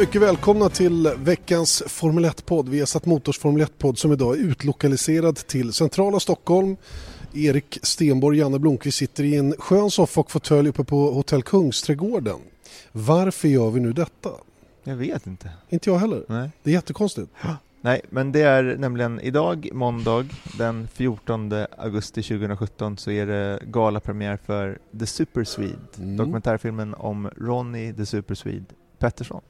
Mycket välkomna till veckans Formel 1-podd. Vi har satt Motors Formel 1-podd som idag är utlokaliserad till centrala Stockholm. Erik Stenborg och Janne Blomqvist sitter i en skön soffa och fåtölj uppe på Hotell Kungsträdgården. Varför gör vi nu detta? Jag vet inte. Inte jag heller. Nej. Det är jättekonstigt. Nej, men det är nämligen idag, måndag, den 14 augusti 2017, så är det galapremiär för The Super Swede, Mm. dokumentärfilmen om Ronny The Super Swede Pettersson.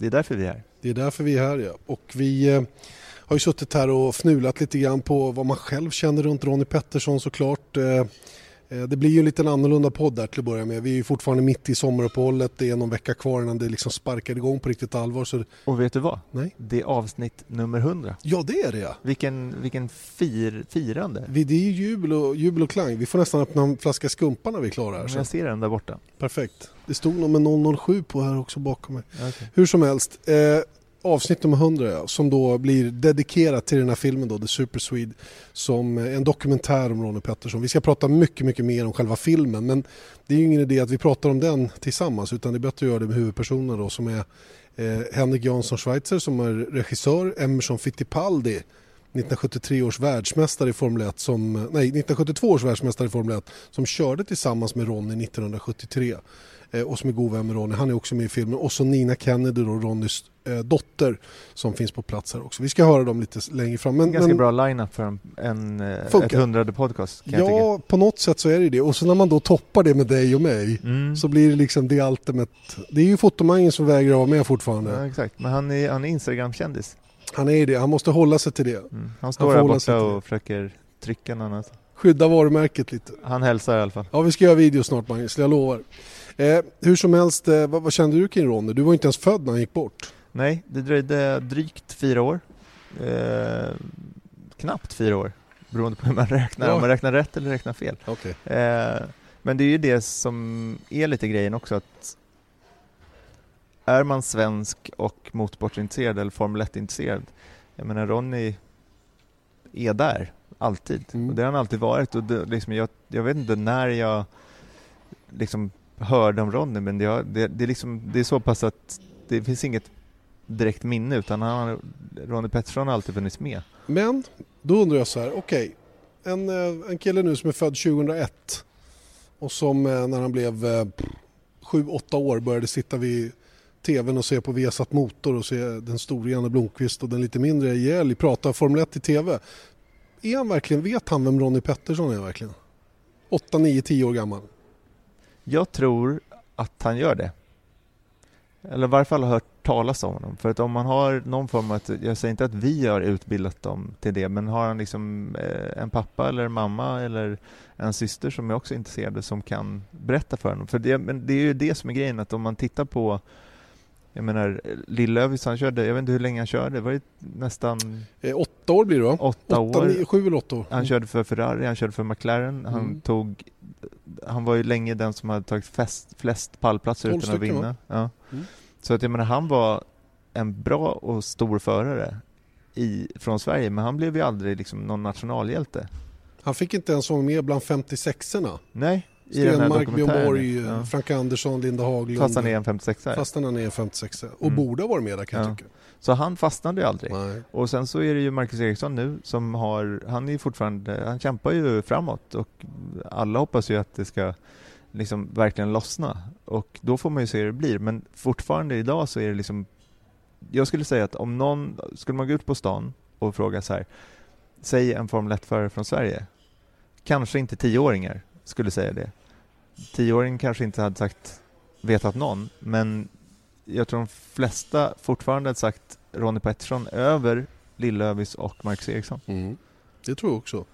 Det är därför vi är här. Det är därför vi är här ja. Och vi eh, har ju suttit här och fnulat lite grann på vad man själv känner runt Ronnie Pettersson såklart. Eh, Eh, det blir ju en liten annorlunda podd där till att börja med. Vi är ju fortfarande mitt i sommaruppehållet. Det är någon vecka kvar innan det liksom sparkar igång på riktigt allvar. Så Och vet du vad? nej. Det är avsnitt nummer 100. Ja det är det ja. Vilken, vilken fir, firande! Vi, det är ju jubel och, jubel och klang. Vi får nästan öppna en flaska skumpa när vi är klara här. Så. Jag ser den där borta. Perfekt. Det stod nog med 007 på här också bakom mig. Okay. Hur som helst, eh, avsnitt nummer 100 ja, som då blir dedikerat till den här filmen då, The Super Swede, som är en dokumentär om Ronnie Pettersson. Vi ska prata mycket, mycket mer om själva filmen, men det är ju ingen idé att vi pratar om den tillsammans, utan det är bättre att göra det med huvudpersonerna då, som är eh, Henrik Jansson Schweitzer som är regissör, Emerson Fittipaldi 1973 års världsmästare i Formel 1 som, eh, nej 1972 års världsmästare i Formel 1 som körde tillsammans med Ronny 1973 eh, och som är god vän med Ronny. Han är också med i filmen. Och så Nina Kennedy då, Ronnys dotter som finns på plats här också. Vi ska höra dem lite längre fram. Men, Ganska men, bra line-up för en, en eh, ett hundrade podcast. Ja, på något sätt så är det det. Och så när man då toppar det med dig och mig Mm. så blir det liksom det ultimate. Det är ju fotomangen som vägrar vara med fortfarande. Ja, exakt. Men han är, han är Instagram-kändis. Han är det, han måste hålla sig till det. Mm. Han står här hålla sig borta och försöker trycka någon annanstans. Skydda varumärket lite. Han hälsar i alla fall. Ja, vi ska göra video snart Magnus, jag lovar. Eh, hur som helst, eh, vad, vad kände du kring Ronny? Du var inte ens född när han gick bort. Nej, det dröjde drygt fyra år. Eh, knappt fyra år, beroende på hur man räknar. Ja. Om man räknar rätt eller räknar fel. Okej. Eh, men det är ju det som är lite grejen också att är man svensk och motorsportintresserad eller Formel 1-intresserad, jag menar Ronny är där, alltid. Mm. Och det har han alltid varit. Och det, liksom, jag, jag vet inte när jag liksom hörde om Ronny, men det, det, det, är liksom, det är så pass att det finns inget direkt minne, utan han, Ronny Pettersson har alltid funnits med. Men då undrar jag så här, okej. En, eh, en kille nu som är född 2001 och som eh, när han blev 7-8 år började sitta vid tvn och se på Viasat Motor och se den stora Janne Blomqvist och den lite mindre Jelly prata Formel 1 i tv. Är han verkligen, vet han vem Ronny Pettersson är verkligen? 8, 9, 10 år gammal. Jag tror att han gör det. Eller i varje fall har hört talas om honom. För att om man har någon form av, att- jag säger inte att vi har utbildat dem till det, men har han liksom eh, en pappa eller en mamma eller en syster som är också intresserade som kan berätta för honom. För det, men det är ju det som är grejen, att om man tittar på jag menar, Lill-Övis, han körde, jag vet inte hur länge han körde, det var ju nästan Eh, åtta år blir det va? åtta år. nio, sju eller åtta år. Han körde för Ferrari, han körde för McLaren, han Mm. tog Han var ju länge den som hade tagit flest, flest pallplatser utan att vinna. Ja. Mm. Så att jag menar, han var en bra och stor förare i, från Sverige, men han blev ju aldrig liksom någon nationalhjälte. Han fick inte ens vara med bland 56orna. Nej, Stenmark, Björn. Borg, Ja. Frank Andersson, Linda Haglund. Fast han är en 56 Fastän han är en 56 och Mm. borde ha varit med där kan jag Ja. tycka. Så han fastnade ju aldrig. Nej. Och sen så är det ju Marcus Eriksson nu som har, han är fortfarande, han kämpar ju framåt och alla hoppas ju att det ska liksom verkligen lossna. Och då får man ju se hur det blir. Men fortfarande idag så är det liksom, jag skulle säga att om någon, skulle man gå ut på stan och fråga så här, säg en Formel 1-förare från Sverige. Kanske inte tioåringar skulle säga det. Tioåringen kanske inte hade sagt, vetat någon, men jag tror de flesta fortfarande hade sagt Ronny Pettersson över Lillövis och Marcus Eriksson. Mm. Det tror jag också.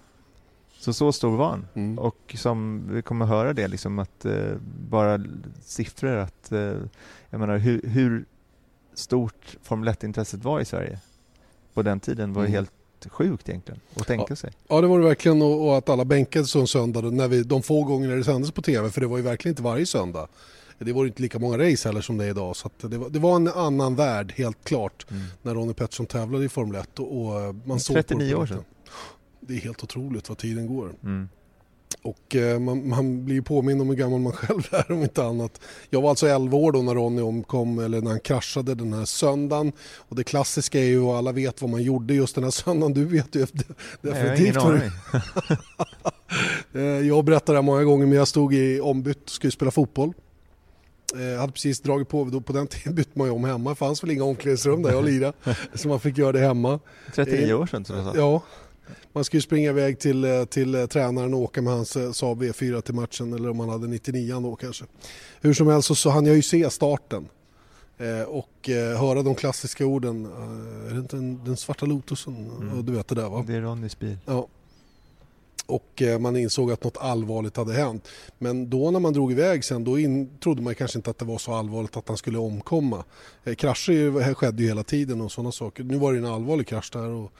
Så så stor var han. Mm. Och som vi kommer höra det, liksom att eh, bara siffror att, eh, jag menar hur, hur stort Formel 1-intresset var i Sverige på den tiden var Mm. helt sjukt egentligen att tänka sig. Ja det var det verkligen och, och att alla bänkade sig en söndag när vi, de få gånger det sändes på tv för det var ju verkligen inte varje söndag. Det var inte lika många race heller som det är idag så det, var, det var en annan värld helt klart Mm. när Ronnie Pettersson tävlade i Formel 1 och, och man såg på det 39 på år riktigt. Det är helt otroligt vad tiden går. Mm. Och eh, man, man blir påmind om hur gammal man själv är om inte annat. Jag var alltså 11 år då när Ronny omkom, eller när han kraschade den här söndagen. Och det klassiska är ju, och alla vet vad man gjorde just den här söndagen, du vet ju definitivt vad du. Eh, Jag berättar det här många gånger men jag stod i ombytt och skulle spela fotboll. Eh, Jag hade precis dragit på, då på den tiden bytte man ju om hemma. Det fanns väl inga omklädningsrum där jag lirade. så man fick göra det hemma. 39 år sedan tror jag. Ja, man skulle springa iväg till, eh, till eh, tränaren och åka med hans eh, Saab V4 till matchen eller om han hade 99 då kanske. Hur som helst så, så hann jag ju se starten. Och höra de klassiska orden. Är det inte den, den svarta lotusen? Mm. Och du vet det där va? Det är Ronnys bil. Ja. Och man insåg att något allvarligt hade hänt. Men då när man drog iväg sen då in, trodde man kanske inte att det var så allvarligt att han skulle omkomma. Krascher ju- skedde ju hela tiden och sådana saker. Nu var det en allvarlig krasch där och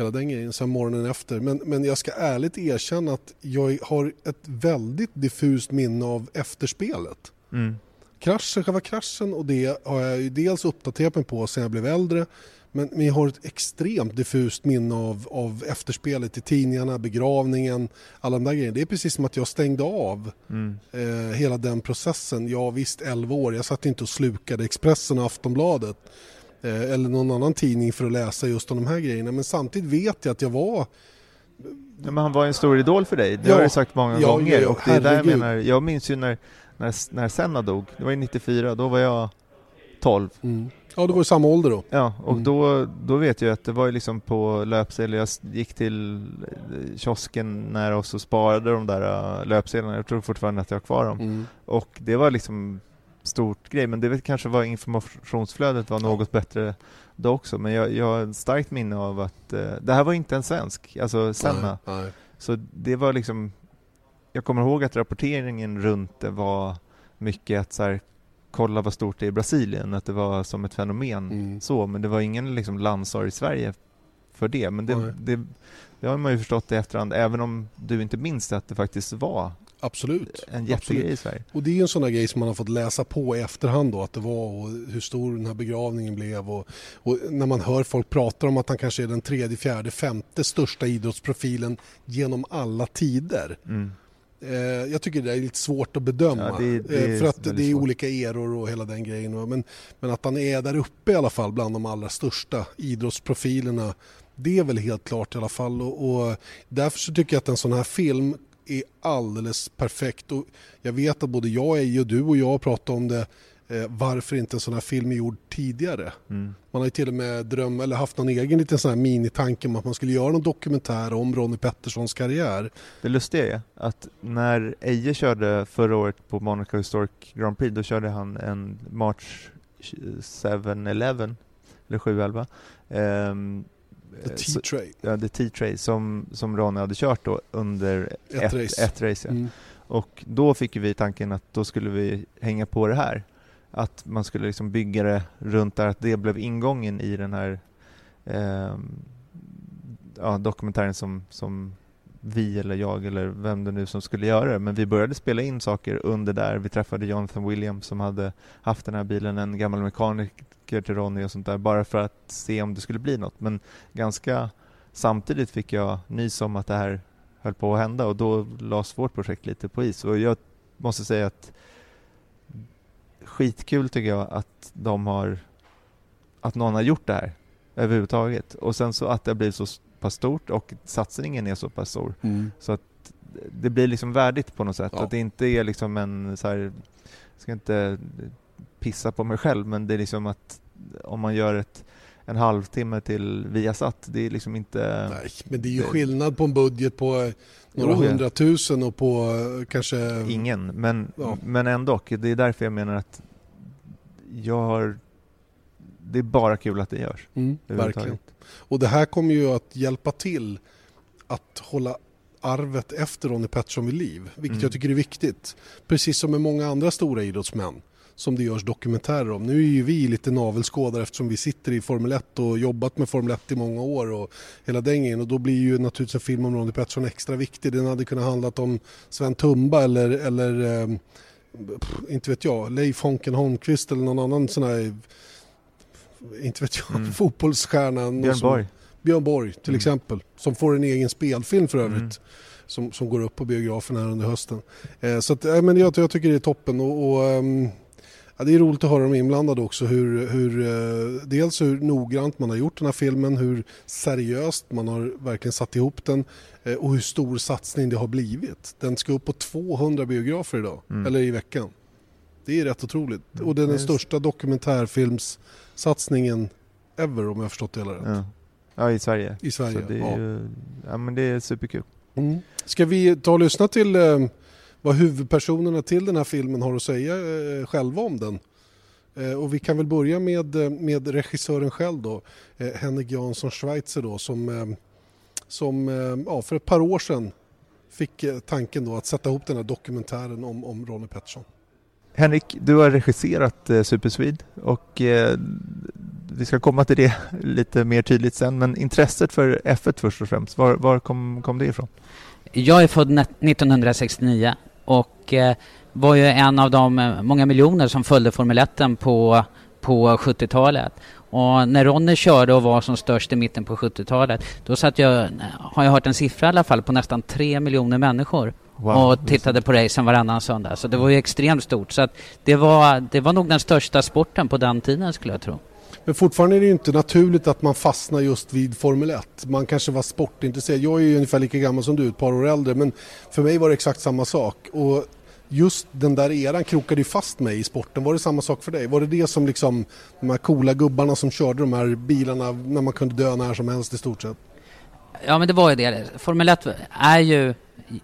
hela den grejen sen morgonen efter. Men, men jag ska ärligt erkänna att jag har ett väldigt diffust minne av efterspelet. Mm. Kraschen, själva kraschen och det har jag ju dels uppdaterat mig på sen jag blev äldre men, men jag har ett extremt diffust minne av, av efterspelet i tidningarna, begravningen, alla de där grejerna. Det är precis som att jag stängde av Mm. eh, hela den processen. Jag visst 11 år, jag satt inte och slukade Expressen och Aftonbladet eller någon annan tidning för att läsa just om de här grejerna. Men samtidigt vet jag att jag var men han var en stor idol för dig, det Ja. har du sagt många Ja, gånger. ja, och det är där jag menar, jag minns ju när, när, när Senna dog, det var ju 94, då var jag 12. mm. Ja, det var i samma ålder då. Ja, och Mm. då, då vet jag att det var ju liksom på löpsedlar, jag gick till eh, kiosken oss och sparade de där eh, löpsedlarna, jag tror fortfarande att jag har kvar dem. Mm. Och det var liksom stort grej, men det vet kanske var informationsflödet var något bättre då också, men jag, jag har ett starkt minne av att eh, det här var inte en svensk, alltså Senna. Nej, nej. Så det var liksom, jag kommer ihåg att rapporteringen runt det var mycket att så här, kolla vad stort det är i Brasilien, att det var som ett fenomen Mm. så, men det var ingen liksom landsår i Sverige för det. Men det, det, det har man ju förstått i efterhand, även om du inte minns det, att det faktiskt var Absolut. en jättegrej i Sverige. Och det är en sån där grej som man har fått läsa på i efterhand då, att det var och hur stor den här begravningen blev och, och när man hör folk prata om att han kanske är den tredje, fjärde, femte största idrottsprofilen genom alla tider. Mm. Eh, jag tycker det är lite svårt att bedöma. Ja, det- det eh, för att det är svårt. olika eror och hela den grejen. Men, men att han är där uppe i alla fall bland de allra största idrottsprofilerna. Det är väl helt klart i alla fall. Och, och därför så tycker jag att en sån här film är alldeles perfekt. Och jag vet att både jag, Eje och du och jag har pratat om det. Eh, varför inte en sån här film är gjord tidigare? Mm. Man har ju till och med dröm eller haft någon egen liten sån här minitanke om att man skulle göra någon dokumentär om Ronnie Petterssons karriär. Det lustiga är att när Eje körde förra året på Monaco Historic Grand Prix, då körde han en March 7-11, eller 7-11. The eh, T-Tray. Ja, The T-Tray som, som Ronny hade kört då under Ett ett, race. ett race ja. Mm. Och då fick vi tanken att då skulle vi hänga på det här. Att man skulle liksom bygga det runt där, att det blev ingången i den här ehm, ja, dokumentären som, som vi eller jag eller vem det nu som skulle göra det. Men vi började spela in saker under där. Vi träffade Jonathan Williams som hade haft den här bilen, en gammal mekaniker till Ronny och sånt där, bara för att se om det skulle bli något. Men ganska samtidigt fick jag nys om att det här höll på att hända och då lades vårt projekt lite på is. Och jag måste säga att skitkul tycker jag att de har att någon har gjort det här överhuvudtaget. Och sen så att det har blivit så pass stort och satsningen är så pass stor. Mm. Så att det blir liksom värdigt på något sätt. Ja. Att det inte är liksom en så här, ska inte pissa på mig själv, men det är liksom att om man gör ett, en halvtimme till Viasat, det är liksom inte... Nej, men det är ju skillnad på en budget på några hundratusen och på eh, kanske... Ingen, men, Ja. men ändå. Det är därför jag menar att jag har... Det är bara kul att det görs. Mm, verkligen. Och det här kommer ju att hjälpa till att hålla arvet efter Ronnie Pettersson vid liv, vilket Mm. jag tycker är viktigt. Precis som med många andra stora idrottsmän som det görs dokumentärer om. Nu är ju vi lite navelskådare eftersom vi sitter i Formel 1 och jobbat med Formel 1 i många år och hela den grejen. Och då blir ju naturligtvis en film om Ronnie Pettersson extra viktig. Den hade kunnat handlat om Sven Tumba eller, eller eh, inte vet jag, Leif Honken Holmqvist eller någon annan sån här inte vet jag, Mm. fotbollsstjärna. Björn som- Borg. Björn Borg till Mm. exempel. Som får en egen spelfilm för övrigt. Mm. Som, som går upp på biografen här under hösten. Eh, så att, eh, men jag, jag tycker det är toppen. Och, och, ehm, ja, det är roligt att höra de inblandade också. Hur, hur, eh, dels hur noggrant man har gjort den här filmen. Hur seriöst man har verkligen satt ihop den. Eh, och hur stor satsning det har blivit. Den ska upp på 200 biografer idag. Mm. Eller i veckan. Det är rätt otroligt. Mm. Och det är den största dokumentärfilmssatsningen ever om jag har förstått det hela rätt. Ja. ja, i Sverige. I Sverige. Så det är ja. ju, ja men det är superkul. Mm. Ska vi ta och lyssna till eh, vad huvudpersonerna till den här filmen har att säga eh, själva om den? Eh, och vi kan väl börja med, eh, med regissören själv då, eh, Henrik Jansson Schweitzer då, som, eh, som eh, ja, för ett par år sedan fick eh, tanken då att sätta ihop den här dokumentären om, om Ronnie Pettersson. Henrik, du har regisserat eh, Super Swede och eh, vi ska komma till det lite mer tydligt sen, men intresset för F1 först och främst, var, var kom, kom det ifrån? Jag är född net- 1969 och eh, var ju en av de eh, många miljoner som följde Formel 1 på, på 70-talet. Och när Ronny körde och var som störst i mitten på 70-talet, då satt jag, har jag hört en siffra i alla fall, på nästan 3 miljoner människor och tittade på racen varannan söndag. Så det var ju extremt stort. Så det, var, det var nog den största sporten på den tiden skulle jag tro. Men fortfarande är det ju inte naturligt att man fastnar just vid Formel 1. Man kanske var sportintresserad. Jag är ju ungefär lika gammal som du, ett par år äldre. Men för mig var det exakt samma sak. Och just den där eran krokade ju fast mig i sporten. Var det samma sak för dig? Var det det som liksom, de här coola gubbarna som körde de här bilarna när man kunde dö när som helst i stort sett? Ja, men det var ju det. Formel 1 är ju,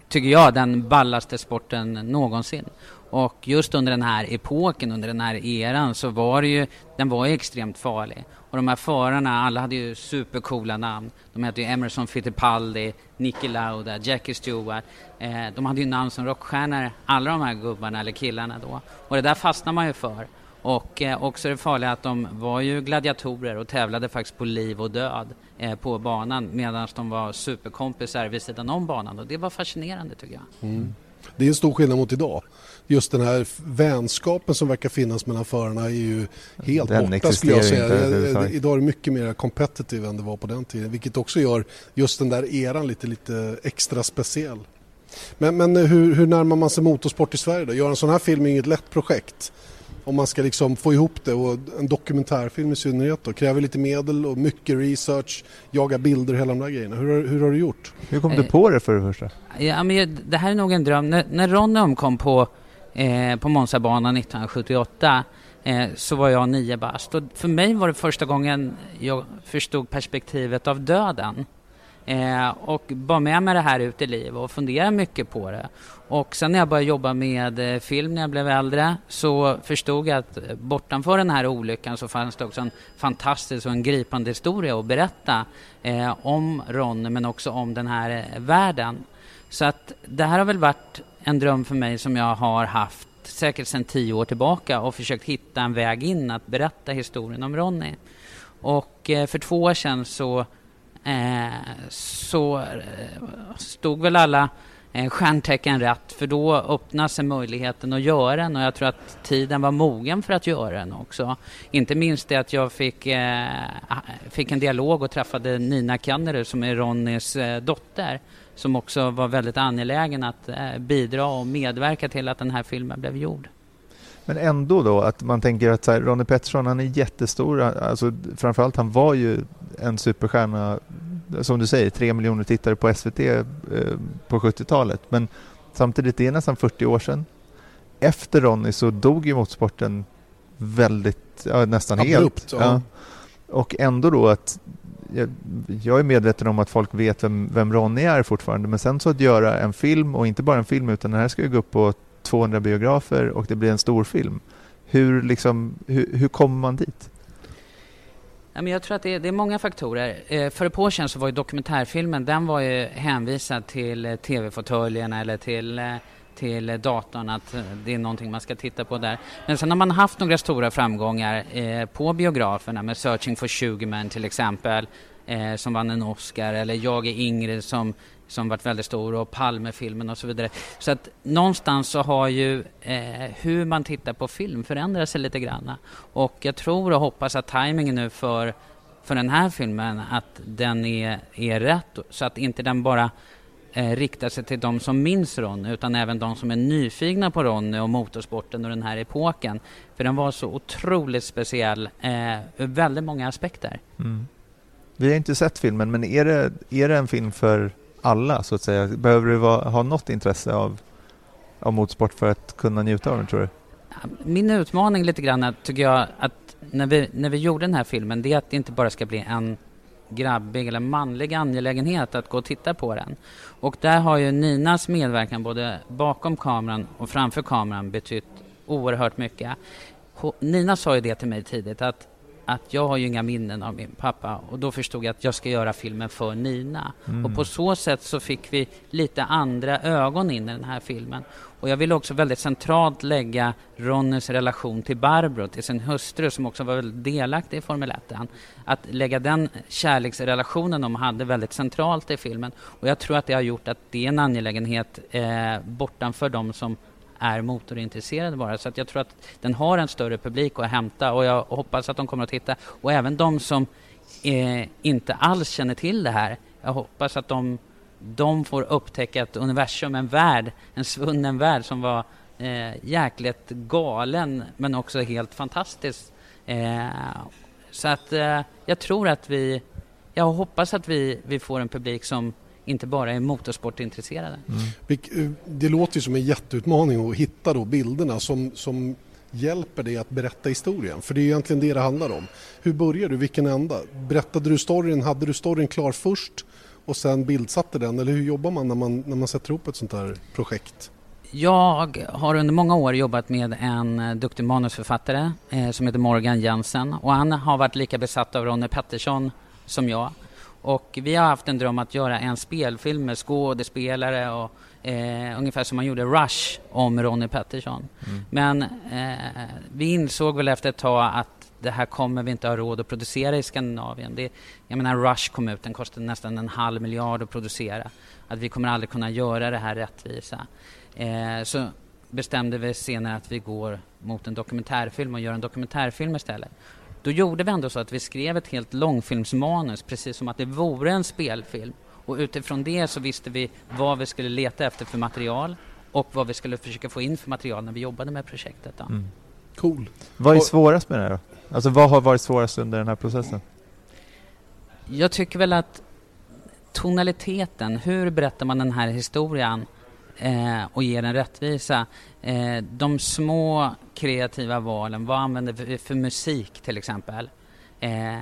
tycker jag, den ballaste sporten någonsin. Och just under den här epoken, under den här eran, så var det ju, den var ju extremt farlig. Och de här förarna, alla hade ju supercoola namn. De hette ju Emerson Fittipaldi, Niki Lauda, Jackie Stewart. Eh, de hade ju namn som rockstjärnor, alla de här gubbarna eller killarna då. Och det där fastnar man ju för. Och eh, också det farliga att de var ju gladiatorer och tävlade faktiskt på liv och död eh, på banan medan de var superkompisar vid sidan om banan. Och det var fascinerande tycker jag. Mm. Det är en stor skillnad mot idag. Just den här vänskapen som verkar finnas mellan förarna är ju helt Den borta skulle jag säga. Idag är det mycket mer competitive än det var på den tiden. Vilket också gör just den där eran lite, lite extra speciell. Men, men hur, hur närmar man sig motorsport i Sverige då? Göra en sån här film är inget lätt projekt. Om man ska liksom få ihop det och en dokumentärfilm i synnerhet då. Kräver lite medel och mycket research, jaga bilder och hela de där grejerna. Hur, har- hur har du gjort? Hur kom du på det för det första? Ja, men det här är nog en dröm. När, när Ronny omkom på, eh, på Monzabanan 1978 eh, så var jag nio bast. Och för mig var det första gången jag förstod perspektivet av döden. Eh, och bar med mig det här ut i livet och funderade mycket på det. Och sen när jag började jobba med eh, film när jag blev äldre så förstod jag att eh, bortanför den här olyckan så fanns det också en fantastisk och en gripande historia att berätta eh, om Ronny men också om den här eh, världen. Så att det här har väl varit en dröm för mig som jag har haft säkert sedan tio år tillbaka och försökt hitta en väg in att berätta historien om Ronny. Och eh, för två år sedan så, eh, så eh, stod väl alla eh, stjärntecken rätt för då öppnas sig möjligheten att göra den och jag tror att tiden var mogen för att göra den också. Inte minst det att jag fick, eh, fick en dialog och träffade Nina Kannerud som är Ronnys eh, dotter som också var väldigt angelägen att eh, bidra och medverka till att den här filmen blev gjord. Men ändå då att man tänker att så här, Ronnie Pettersson han är jättestor, alltså framförallt han var ju en superstjärna, som du säger, tre miljoner tittare på SVT eh, på 70-talet. Men samtidigt, det är nästan 40 år sedan. Efter Ronnie så dog ju motorsporten väldigt, ja, nästan Abrupt, helt. ja. Och ändå då att jag, jag är medveten om att folk vet vem, vem Ronny är fortfarande, men sen så att göra en film, och inte bara en film, utan den här ska ju gå upp på 200 biografer och det blir en stor film. Hur, liksom, hur, hur kommer man dit? Jag tror att det är, det är många faktorer. Eh, för ett par år sedan så var ju dokumentärfilmen den var ju hänvisad till eh, tv-fåtöljerna eller till, eh, till datorn att eh, det är någonting man ska titta på där. Men sen har man haft några stora framgångar eh, på biograferna med Searching for Sugarman till exempel eh, som vann en Oscar eller Jag är Ingrid som som varit väldigt stor och Palmefilmen och så vidare. Så att någonstans så har ju eh, hur man tittar på film förändrat sig lite grann. Och jag tror och hoppas att tajmingen nu för, för den här filmen att den är, är rätt så att inte den bara eh, riktar sig till de som minns Ronny utan även de som är nyfikna på Ronny och motorsporten och den här epoken. För den var så otroligt speciell eh, ur väldigt många aspekter. Mm. Vi har inte sett filmen, men är det, är det en film för alla så att säga? Behöver du vara, ha något intresse av, av motorsport för att kunna njuta av den tror du? Min utmaning lite grann är, tycker jag att när vi, när vi gjorde den här filmen det är att det inte bara ska bli en grabbig eller manlig angelägenhet att gå och titta på den. Och där har ju Ninas medverkan både bakom kameran och framför kameran betytt oerhört mycket. Nina sa ju det till mig tidigt att, att jag har ju inga minnen av min pappa och då förstod jag att jag ska göra filmen för Nina. Och på så sätt så fick vi lite andra ögon in i den här filmen. Och jag vill också väldigt centralt lägga Ronnys relation till Barbro, till sin hustru som också var väldigt delaktig i Formel 1. Att lägga den kärleksrelationen de hade väldigt centralt i filmen. Och jag tror att det har gjort att det är en angelägenhet eh, bortanför de som är motorintresserade bara. Så att jag tror att den har en större publik att hämta och jag hoppas att de kommer att titta. Och även de som eh, inte alls känner till det här. Jag hoppas att de, de får upptäcka ett universum, en värld, en svunnen värld som var eh, jäkligt galen men också helt fantastisk. Eh, så att eh, jag tror att vi, jag hoppas att vi, vi får en publik som inte bara är motorsportintresserade. Vilk- eh, Det låter ju som en jätteutmaning att hitta då bilderna som, som hjälper dig att berätta historien. För det är egentligen det det handlar om. Hur började du? Vilken ända? Berättade du storyn? Hade du storyn klar först och sen bildsatte den? Eller hur jobbar man när man, när man sätter ihop ett sånt här projekt? Jag har under många år jobbat med en eh, duktig manusförfattare eh, som heter Morgan Jensen och han har varit lika besatt av Ronny Pettersson som jag. Och vi har haft en dröm att göra en spelfilm med skådespelare och eh, ungefär som man gjorde Rush om Ronny Pettersson. Men eh, vi insåg väl efter ett tag att det här kommer vi inte ha råd att producera i Skandinavien. Det, jag menar Rush kom ut, den kostade nästan en halv miljard att producera. Att vi kommer aldrig kunna göra det här rättvisa. Eh, så bestämde vi senare att vi går mot en dokumentärfilm och gör en dokumentärfilm istället. Då gjorde vi ändå så att vi skrev ett helt långfilmsmanus precis som att det vore en spelfilm. Och utifrån det så visste vi vad vi skulle leta efter för material och vad vi skulle försöka få in för material när vi jobbade med projektet. Då. Mm. Cool. Vad är svårast med det här då? Alltså vad har varit svårast under den här processen? Jag tycker väl att tonaliteten, hur berättar man den här historien eh, och ger den rättvisa? Eh, de små kreativa valen, vad använder vi för musik till exempel? Eh,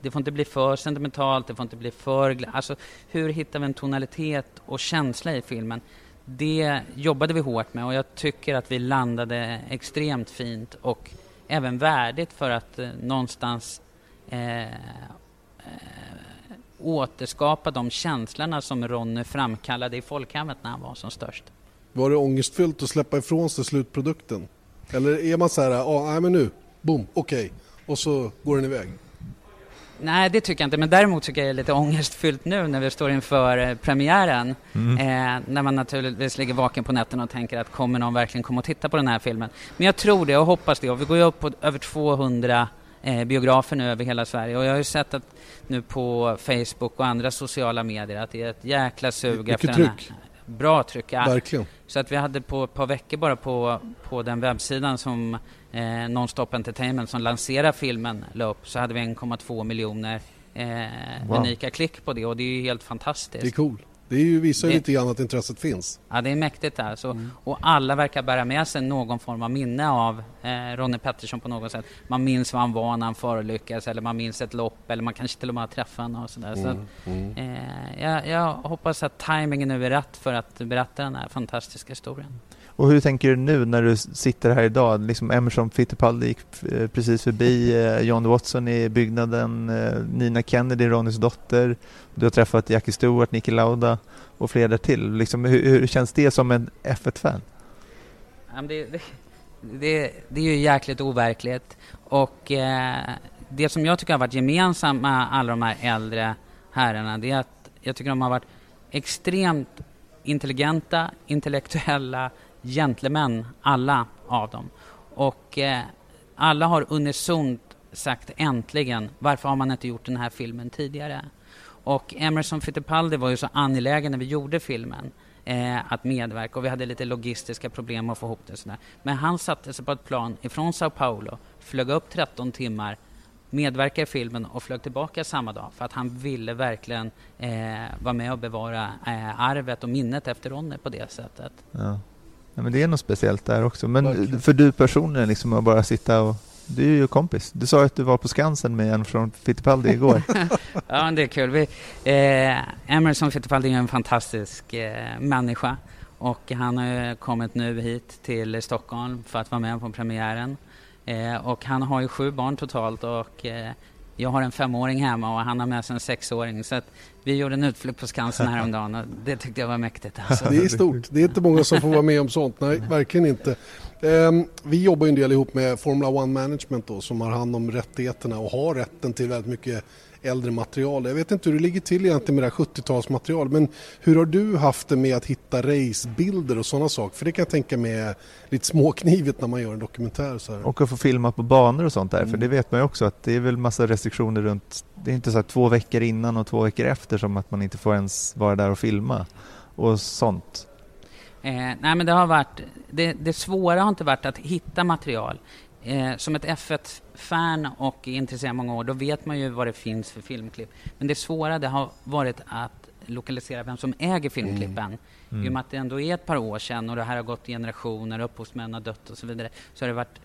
det får inte bli för sentimentalt, det får inte bli för... Alltså, hur hittar vi en tonalitet och känsla i filmen? Det jobbade vi hårt med och jag tycker att vi landade extremt fint och även värdigt för att eh, någonstans eh, återskapa de känslorna som Ronny framkallade i folkhemmet när han var som störst. Var det ångestfyllt att släppa ifrån sig slutprodukten? Eller är man så här, ja, nej men nu, boom, okej, och så går den iväg? Nej, det tycker jag inte, men däremot tycker jag det är lite ångestfyllt nu när vi står inför eh, premiären. Eh, när man naturligtvis ligger vaken på nätterna och tänker att kommer någon verkligen komma och titta på den här filmen? Men jag tror det och hoppas det och vi går ju upp på över 200 eh, biografer nu över hela Sverige och jag har ju sett att nu på Facebook och andra sociala medier att det är ett jäkla sug efter den tryck. här. Bra tryck, ja. Verkligen. Så att vi hade på ett par veckor bara på, på den webbsidan som eh, Nonstop Entertainment som lanserar filmen la upp så hade vi 1,2 miljoner eh, Wow. unika klick på det och det är ju helt Det är fantastiskt. cool. Det är ju, visar ju Det- lite grann att intresset finns. Ja, det är mäktigt alltså. Mm. Och alla verkar bära med sig någon form av minne av eh, Ronny Pettersson på något sätt. Man minns vad han var när han förolyckades eller man minns ett lopp eller man kanske till och med har träffat honom och sådär. Så att, Mm. eh, jag, jag hoppas att timingen nu är rätt för att berätta den här fantastiska historien. Och hur tänker du nu när du sitter här idag? Liksom Emerson Fittipaldi gick eh, precis förbi, eh, John Watson i byggnaden, eh, Nina Kennedy, Ronnys dotter. Du har träffat Jackie Stewart, Niki Lauda och fler därtill. Liksom, hur, hur känns det som en F1-fan? Det, det, det, det är ju jäkligt overkligt. Och eh, det som jag tycker har varit gemensamt med alla de här äldre herrarna, det är att jag tycker de har varit extremt intelligenta, intellektuella gentlemän, alla av dem. Och eh, alla har unisont sagt äntligen, varför har man inte gjort den här filmen tidigare? Och Emerson Fittipaldi var ju så angelägen när vi gjorde filmen eh, att medverka och vi hade lite logistiska problem att få ihop det. Sådär. Men han satte sig på ett plan ifrån Sao Paulo, flög upp 13 timmar, medverkade i filmen och flög tillbaka samma dag för att han ville verkligen eh, vara med och bevara eh, arvet och minnet efter Ronny på det sättet. Ja ja, men det är något speciellt där också. Men Verkligen. för du personligen, liksom att bara sitta och... Du är ju kompis. Du sa att du var på Skansen med en från Fittipaldi igår. Ja, det är kul. Vi, eh, Emerson Fittipaldi är en fantastisk eh, människa och han har kommit nu hit till Stockholm för att vara med på premiären. Eh, och han har ju sju barn totalt och eh, jag har en femåring hemma och han har med sig en sexåring. Så att vi gjorde en utflykt på Skansen häromdagen och det tyckte jag var mäktigt. Alltså. Det är stort. Det är inte många som får vara med om sånt. Nej, verkligen inte. Ehm, vi jobbar ju en del ihop med Formula One Management då, som har hand om rättigheterna och har rätten till väldigt mycket äldre material. Jag vet inte hur det ligger till egentligen med det här 70-talsmaterial men hur har du haft det med att hitta racebilder och sådana saker? För det kan jag tänka mig är lite småknivigt när man gör en dokumentär. Så här. och att få filma på banor och sånt där. För det vet man ju också att det är väl massa restriktioner runt... Det är inte så att två veckor innan och två veckor efter som att man inte får ens vara där och filma. Och sånt. Eh, nej men det har varit, det, det svåra har inte varit att hitta material. Eh, som ett F1-fan och intresserad många år, då vet man ju vad det finns för filmklipp. Men det svåra det har varit att lokalisera vem som äger filmklippen. I och med att det ändå är ett par år sedan och det här har gått generationer, upphovsmän har dött och så vidare, så har det varit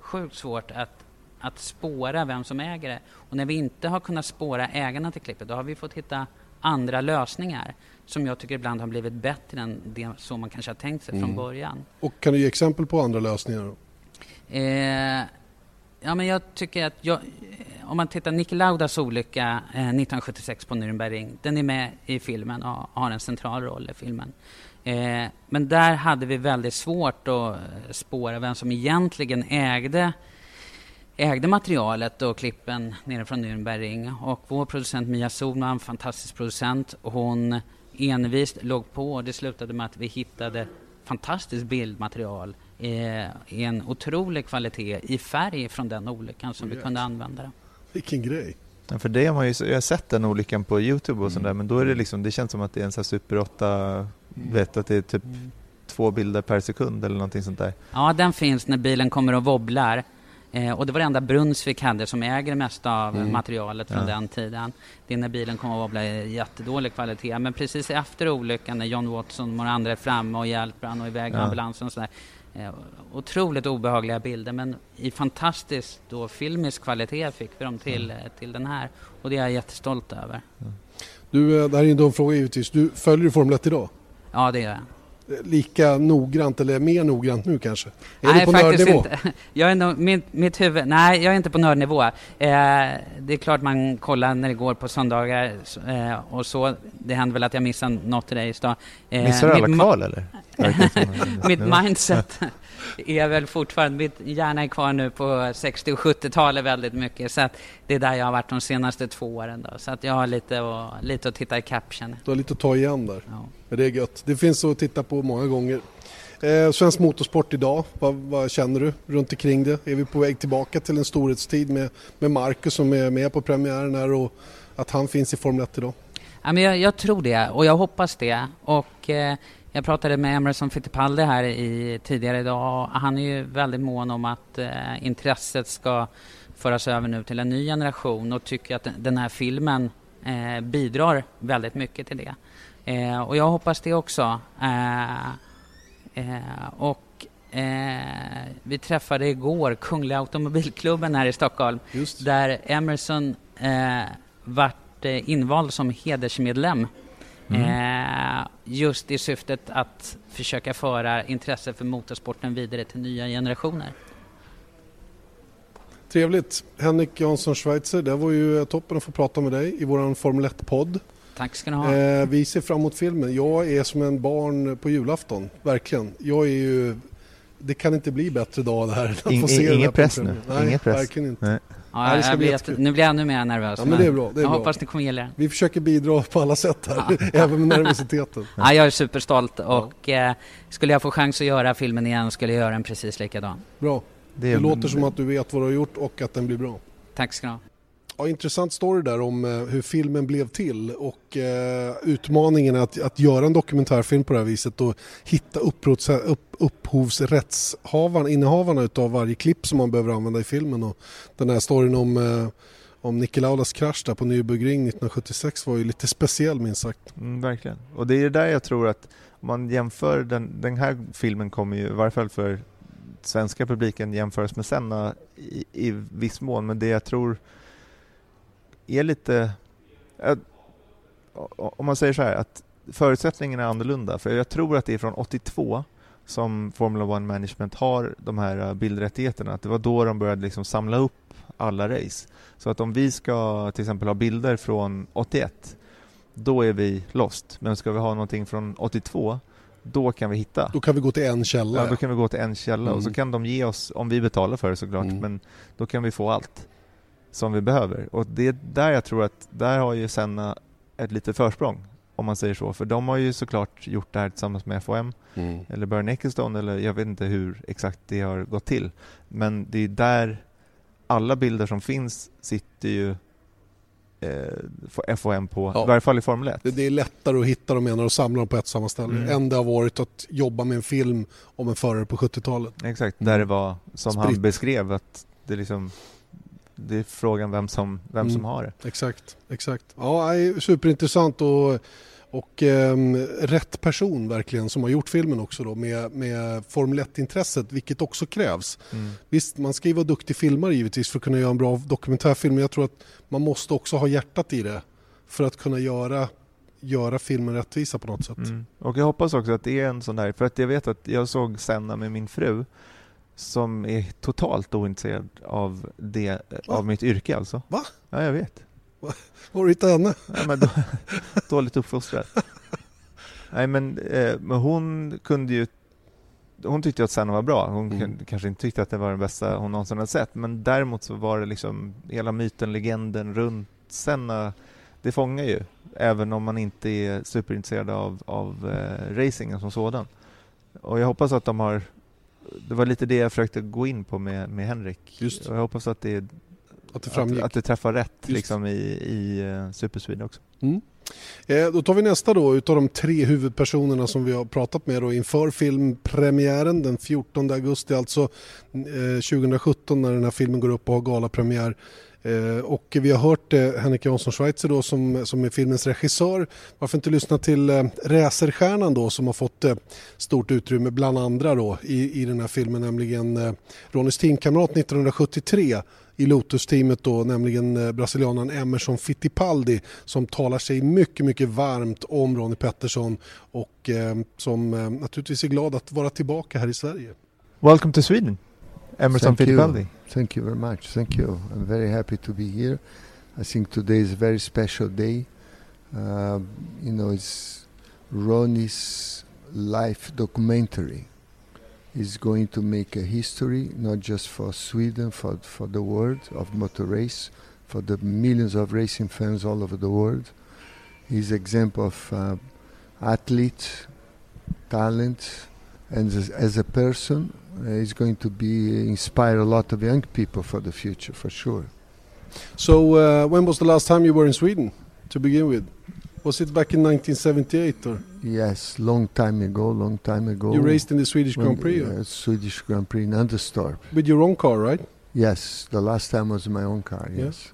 sjukt svårt att, att spåra vem som äger det. Och när vi inte har kunnat spåra ägarna till klippet, då har vi fått hitta andra lösningar som jag tycker ibland har blivit bättre än det som man kanske har tänkt sig från början. Och kan du ge exempel på andra lösningar? Eh, ja, men jag tycker att jag, eh, om man tittar Niki Laudas olycka eh, 1976 på Nürnbergring, den är med i filmen och har en central roll i filmen. Eh, men där hade vi väldigt svårt att eh, spåra vem som egentligen ägde ägde materialet och klippen nere från Nürnbergring. Och vår producent Mia Sohlman, fantastisk producent, hon envist låg på och det slutade med att vi hittade fantastiskt bildmaterial eh, i en otrolig kvalitet i färg från den olyckan som vi kunde använda. Vilken grej. Ja, för det har man ju, jag har sett den olyckan på Youtube och sånt där, men då är det liksom, det känns som att det är en sån här Super 8, vet att det är typ två bilder per sekund eller någonting sånt där. Ja, den finns när bilen kommer och wobblar. Eh, och det var det enda Brunsvik hade som äger det mesta av materialet från Ja. den tiden. Det är när bilen kommer och wobblar i jättedålig kvalitet. Men precis efter olyckan när John Watson och några andra är framme och hjälper han och iväg med Ja. ambulansen och sådär. Eh, otroligt obehagliga bilder men i fantastiskt då filmisk kvalitet fick vi dem till, eh, till den här. Och det är jag jättestolt över. Du, eh, det här är en dum fråga givetvis. Du följer du Formel 1 idag? Ja, det är jag. Lika noggrant eller mer noggrant nu kanske? Är nej, du på faktiskt nördnivå? inte. Jag är nog, mitt, mitt huvud, nej, jag är inte på nördnivå. Eh, det är klart man kollar när det går på söndagar eh, och så. Det händer väl att jag missar något race då. Eh, Missar du alla kval eller? Mitt mindset är väl fortfarande, mitt hjärna är kvar nu på 60 och 70-talet väldigt mycket. Så att det är där jag har varit de senaste två åren då. Så att jag har lite, och, lite att titta i caption. Du har lite att ta igen där. Ja. Men det är gött. Det finns att titta på många gånger. Eh, svensk motorsport idag, vad, vad känner du runt omkring det? Är vi på väg tillbaka till en storhetstid med, med Marcus som är med på premiären här och att han finns i Formel 1 idag? Ja, men jag, jag tror det och jag hoppas det. Och eh, jag pratade med Emerson Fittipaldi här i, tidigare idag. Han är ju väldigt mån om att eh, intresset ska föras över nu till en ny generation och tycker att den- här filmen eh, bidrar väldigt mycket till det. Eh, och jag hoppas det också. Eh, eh, och eh, vi träffade igår Kungliga Automobilklubben här i Stockholm Just där Emerson eh, vart invald som hedersmedlem. Eh, just i syftet att försöka föra intresse för motorsporten vidare till nya generationer. Trevligt. Henrik Jansson Schweizer, det var ju toppen att få prata med dig i våran Formel 1-podd. Tack ska ni ha. Eh, vi ser fram emot filmen. Jag är som en barn på julafton, verkligen. Jag är ju... Det kan inte bli bättre dag det här. ingen press nu. Nej, Ingen press. verkligen inte. Nej. Ja, det ska jag bli jätte, nu blir jag ännu mer nervös. Ja, men det är bra. Det är jag bra. hoppas ni kommer gilla den. Vi försöker bidra på alla sätt här, även med nervositeten. Ja, jag är superstolt och eh, skulle jag få chans att göra filmen igen skulle jag göra den precis likadan. Bra. Det, Det låter som att du vet vad du har gjort och att den blir bra. Tack ska ni ha. Ja, intressant story där om eh, hur filmen blev till och eh, utmaningen att, att göra en dokumentärfilm på det här viset och hitta upphovs, upp, upphovsrättshavarna, innehavarna utav varje klipp som man behöver använda i filmen. Och den här storyn om, eh, om Niki Laulas krasch där på Nürburgring 1976 var ju lite speciell minst sagt. Mm, verkligen. Och det är där jag tror att om man jämför den, den här filmen kommer ju i varje fall för svenska publiken jämföras med Senna i, i viss mån men det jag tror är lite eh, om man säger så här att förutsättningarna är annorlunda för jag tror att det är från 82 som Formula One Management har de här eh, bildrättigheterna att det var då de började liksom samla upp alla race så att om vi ska till exempel ha bilder från 81 då är vi lost. Men ska vi ha någonting från 82, då kan vi hitta. Då kan vi gå till en källa. Ja, då kan vi gå till en källa och så Mm. kan de ge oss, om vi betalar för det såklart, Mm. men då kan vi få allt som vi behöver. Och det är där jag tror att, där har ju Senna ett litet försprång, om man säger så. För de har ju såklart gjort det här tillsammans med FOM, Mm. eller Bernie Ecclestone, eller jag vet inte hur exakt det har gått till. Men det är där alla bilder som finns sitter ju eh, FOM på, Ja. i varje fall i Formel 1. Det, det är lättare att hitta dem och samla dem på ett samma ställe Mm. än det har varit att jobba med en film om en förare på 70-talet. Exakt, där det var som Spritt. han beskrev att det liksom det är frågan vem som, vem Mm. som har det. Exakt, exakt. Ja, superintressant och, och ehm, rätt person verkligen som har gjort filmen också då med, med Formel 1-intresset, vilket också krävs. Mm. Visst, man ska ju vara duktig filmare givetvis för att kunna göra en bra dokumentärfilm, men jag tror att man måste också ha hjärtat i det för att kunna göra, göra filmen rättvisa på något sätt. Mm. Och jag hoppas också att det är en sån där, för att jag vet att jag såg Senna med min fru som är totalt ointresserad av det, av mitt yrke alltså. Va? Ja, jag vet. Var har du hittat henne? Ja, men då, dåligt uppfostrad. Nej men, eh, men hon kunde ju hon tyckte att Senna var bra. Hon Mm. kanske inte tyckte att det var den bästa hon någonsin hade sett. Men däremot så var det liksom hela myten, legenden runt Senna. Det fångar ju. Även om man inte är superintresserad av, av eh, racingen som sådan. Och jag hoppas att de har det var lite det jag försökte gå in på med, med Henrik. Just. Och jag hoppas att det, Att det att, framgick. att det träffar rätt Just. liksom i, i uh, Supersweden också. Mm. Eh, då tar vi nästa då utav de tre huvudpersonerna som vi har pratat med då inför filmpremiären den 14 augusti alltså eh, 2017 när den här filmen går upp och har galapremiär. Eh, och vi har hört eh, Henrik Jansson Schweizer då som, som är filmens regissör. Varför inte lyssna till eh, racerstjärnan då som har fått stort utrymme bland andra då i, i den här filmen nämligen Ronnys teamkamrat 1973 i Lotus-teamet då, nämligen brasilianaren Emerson Fittipaldi som talar sig mycket, mycket varmt om Ronnie Pettersson och eh, som eh, naturligtvis är glad att vara tillbaka här i Sverige. Welcome to Sweden, Emerson Thank you. Thank you very much. Thank you. I'm very happy to be here. I think today is a very special day. Uh, you know, it's Ronnie's life documentary. is going to make a history, not just for Sweden, for, for the world of motor race, for the millions of racing fans all over the world. He's example of uh, athlete, talent, and as, as a person, uh, he's going to be inspire a lot of young people for the future, for sure. So uh, when was the last time you were in Sweden to begin with? Was it back in 1978 or Yes, long time ago, long time ago. you raced in the Swedish Grand Prix or- uh, Swedish Grand Prix in Anderstorp. with your own car, right? Yes, the last time was my own car. Yeah. Yes.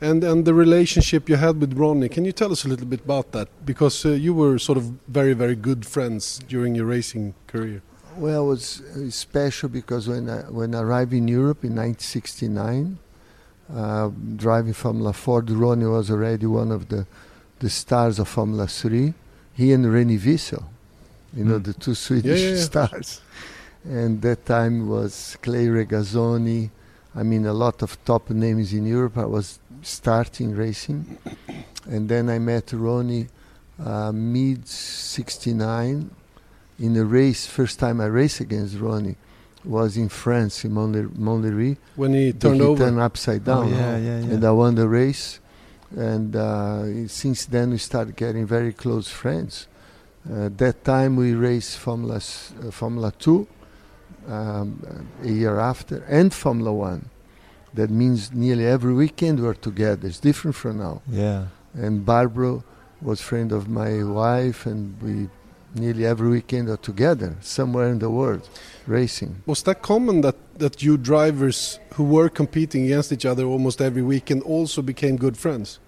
And and the relationship you had with Ronnie, can you tell us a little bit about that? Because uh, you were sort of very very good friends during your racing career. Well, it was uh, special because when I, when I arrived in Europe in 1969, uh, driving Formula Ford, Ronnie was already one of the, the stars of Formula 3. he and Reni Wiesel, you know, Mm. the two Swedish yeah, yeah. stars. And that time was Clay Regazzoni. I mean, a lot of top names in Europe. I was starting racing. And then I met Ronnie uh, mid 69 in a race. First time I raced against Ronnie was in France, in Montlhéry. Montlhéry. When he He turned over. turned upside Oh, down. yeah, yeah, yeah. And I won the race. And uh, since then, we started getting very close friends. Uh, that time, we raced Formula, s- uh, Formula 2 um, a year after, and Formula 1. That means nearly every weekend we're together. It's different from now. yeah. And Barbara was friend of my wife, and we nearly every weekend are together somewhere in the world racing. Was that common that, that you drivers who were competing against each other almost every weekend also became good friends?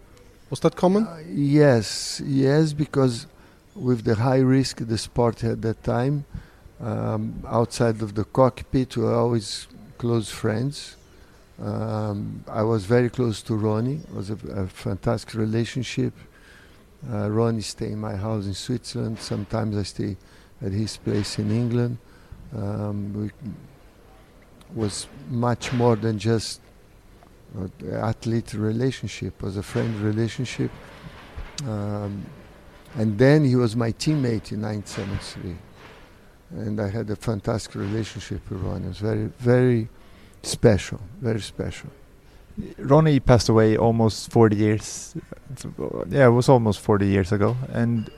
Was that common? Uh, yes, yes, because with the high risk the sport at that time, um, outside of the cockpit, we were always close friends. Um, I was very close to Ronnie. It was a, a fantastic relationship. Uh, Ronnie stayed in my house in Switzerland. Sometimes I stay at his place in England. Um, was much more than just uh, athlete relationship. Was a friend relationship. Um, and then he was my teammate in 1973. And I had a fantastic relationship with Ronnie. It was very, very special, very special. Ronnie passed away almost 40 years. Yeah, it was almost 40 years ago. And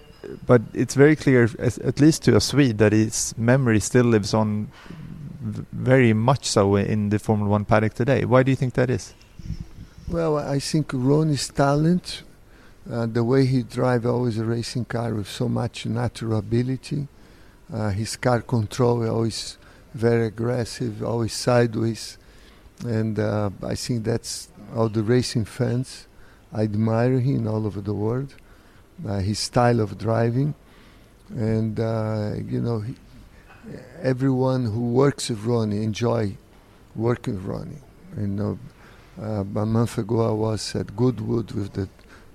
but it's very clear, as, at least to a Swede, that his memory still lives on very much so in the Formula One paddock today. Why do you think that is? Well, I think Ronnie's talent, uh, the way he drive always a racing car with so much natural ability, uh, his car control always very aggressive, always sideways, and uh, I think that's all the racing fans I admire him all over the world. Uh, his style of driving, and uh, you know, he, everyone who works with Ronnie enjoy working with Ronnie. You know, uh, a month ago, I was at Goodwood with the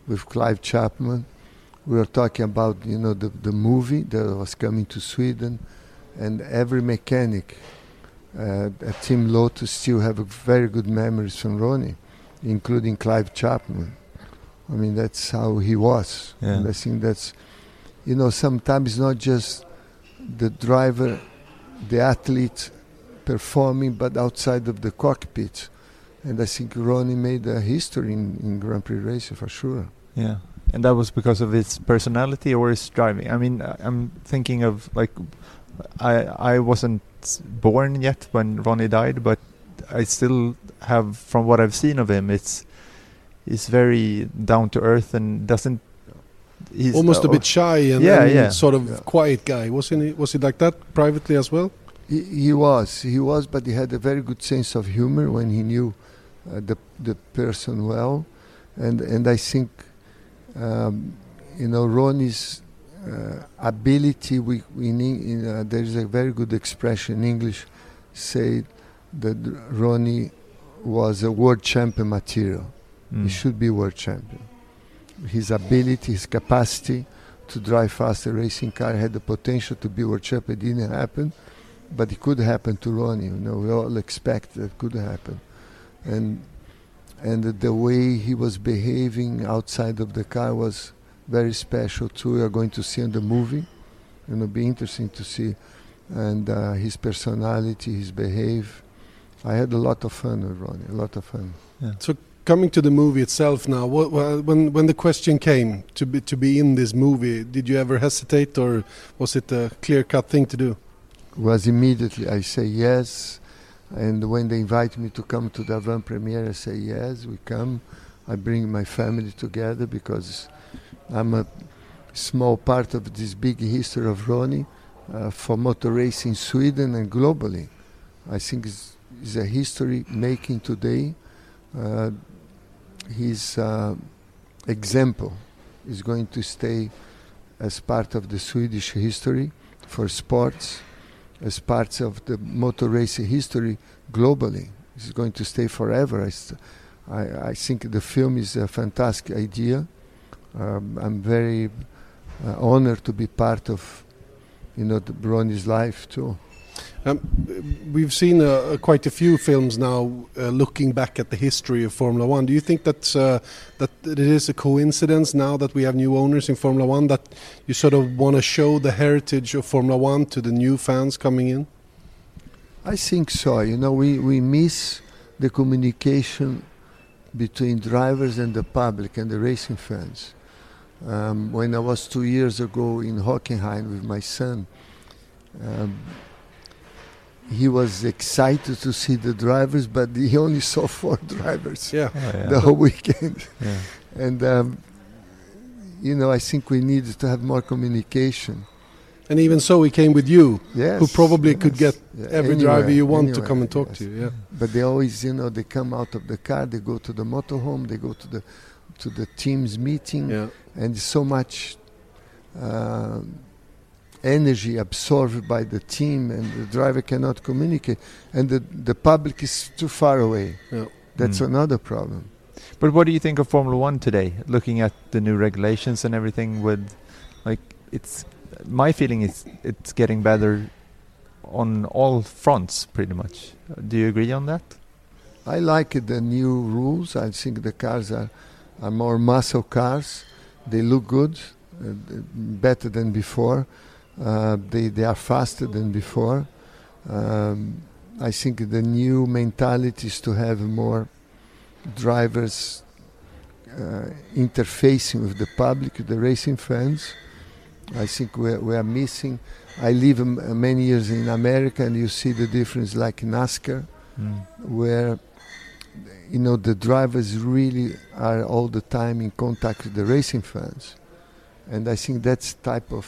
with Clive Chapman. We were talking about you know the the movie that was coming to Sweden, and every mechanic uh, Team Lotus still have a very good memories from Ronnie, including Clive Chapman. I mean that's how he was, Yeah. and I think that's you know sometimes not just the driver, the athlete performing, but outside of the cockpit. And I think Ronnie made a history in, in Grand Prix racing for sure. Yeah. And that was because of his personality or his driving. I mean, I'm thinking of like, I I wasn't born yet when Ronnie died, but I still have, from what I've seen of him, it's he's very down to earth and doesn't. He's Almost a uh, bit shy and, Yeah, and yeah. sort of Yeah. quiet guy. Wasn't he? Was he like that privately as well? He, he was, he was, but he had a very good sense of humor when he knew uh, the the person well, and and I think, um, you know, Ronnie's ability. We we. In, uh, there is a very good expression in English, say that Ronnie was a world champion material. mm. He should be world champion. His ability, his capacity to drive fast a racing car had the potential to be world champion. It didn't happen, but it could happen to Ronnie. You know, we all expect that could happen, and and the way he was behaving outside of the car was very special too. Are going to see in the movie. You know, be interesting to see, and uh, his personality, his behave. I had a lot of fun with Ronnie. A lot of fun. So, coming to the movie itself now, what, when when the question came to be to be in this movie, did you ever hesitate, or was it a clear cut thing to do? was immediately I say yes, and when they invite me to come to the avant premiere, I say yes. We come. I bring my family together because I'm a small part of this big history of Ronnie uh, for motor racing in Sweden and globally. I think it's, a history making today. Uh, his uh, example is going to stay as part of the Swedish history for sports as parts of the motor racing history globally. It's going to stay forever. I, I, I think the film is a fantastic idea. Um, I'm very uh, honor to be part of, you know, the Ronnie's life too. Um, we've seen uh, quite a few films now uh, looking back at the history of Formula One. Do you think that's, uh, that it is a coincidence now that we have new owners in Formula One that you sort of want to show the heritage of Formula One to the new fans coming in? I think so. You know, we, we miss the communication between drivers and the public and the racing fans. Um, when I was two years ago in Hockenheim with my son, um, he was excited to see the drivers, but he only saw four drivers Yeah. Oh, yeah. the whole weekend. Yeah. And, um, you know, I think we need to have more communication. And even so, we came with you, Yes. who probably could get Yeah, every anywhere, driver you want to come and talk yes. to you. Yeah. But they always, you know, they come out of the car, they go to the motorhome, they go to the to the team's meeting, Yeah. and so much uh, energy absorbed by the team, and the driver cannot communicate, and the the public is too far away. Yeah. That's Mm. another problem. But what do you think of Formula One today? Looking at the new regulations and everything, with like it's my feeling is it's getting better on all fronts, pretty much. Do you agree on that? I like the new rules. I think the cars are, are more muscle cars. They look good, uh, better than before. Uh, they, they are faster than before. Um, I think the new mentality is to have more drivers uh, interfacing with the public, the racing fans. I think we are, we are missing. I live um, many years in America, and you see the difference, like in NASCAR where you know the drivers really are all the time in contact with the racing fans and i think that's type of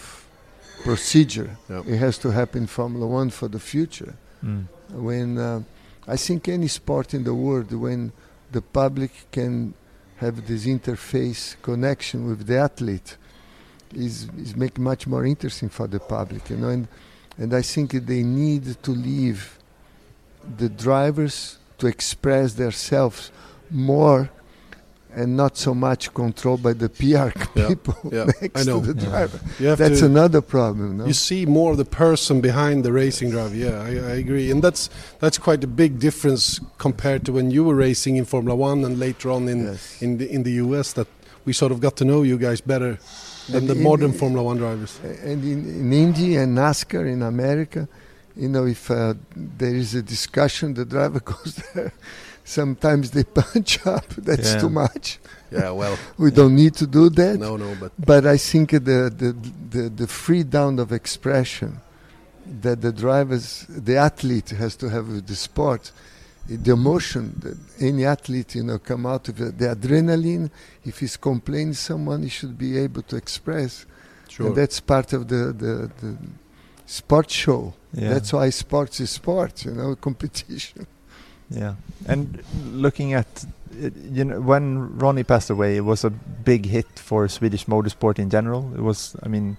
procedure Yep. it has to happen in formula 1 for the future Mm. when uh, i think any sport in the world when the public can have this interface connection with the athlete is is make much more interesting for the public you know and and i think they need to leave the drivers to express themselves more and not so much controlled by the PR people yeah, next I know. to the driver. Have That's to, another problem. No? You see more of the person behind the racing driver. Yeah, I, I agree, and that's that's quite a big difference compared to when you were racing in Formula One and later on in Yes. in the in the US. That we sort of got to know you guys better than And the in- modern Formula One drivers. and in, in Indy and NASCAR in America, you know, if uh, there is a discussion, the driver goes there. Sometimes they punch up. That's Yeah. too much. Yeah, well, We don't need to do that. no, no, but But I think the, the, the, the freedom of expression that the drivers, the athlete has to have with the sport, the emotion that any athlete, you know, come out of it, the adrenaline, if he's complaining someone, he should be able to express. sure. And that's part of the, the, the sport show. Yeah. That's why sports is sport, you know, competition. Yeah, and looking at it, you know when Ronnie passed away, it was a big hit for Swedish motorsport in general. It was, I mean,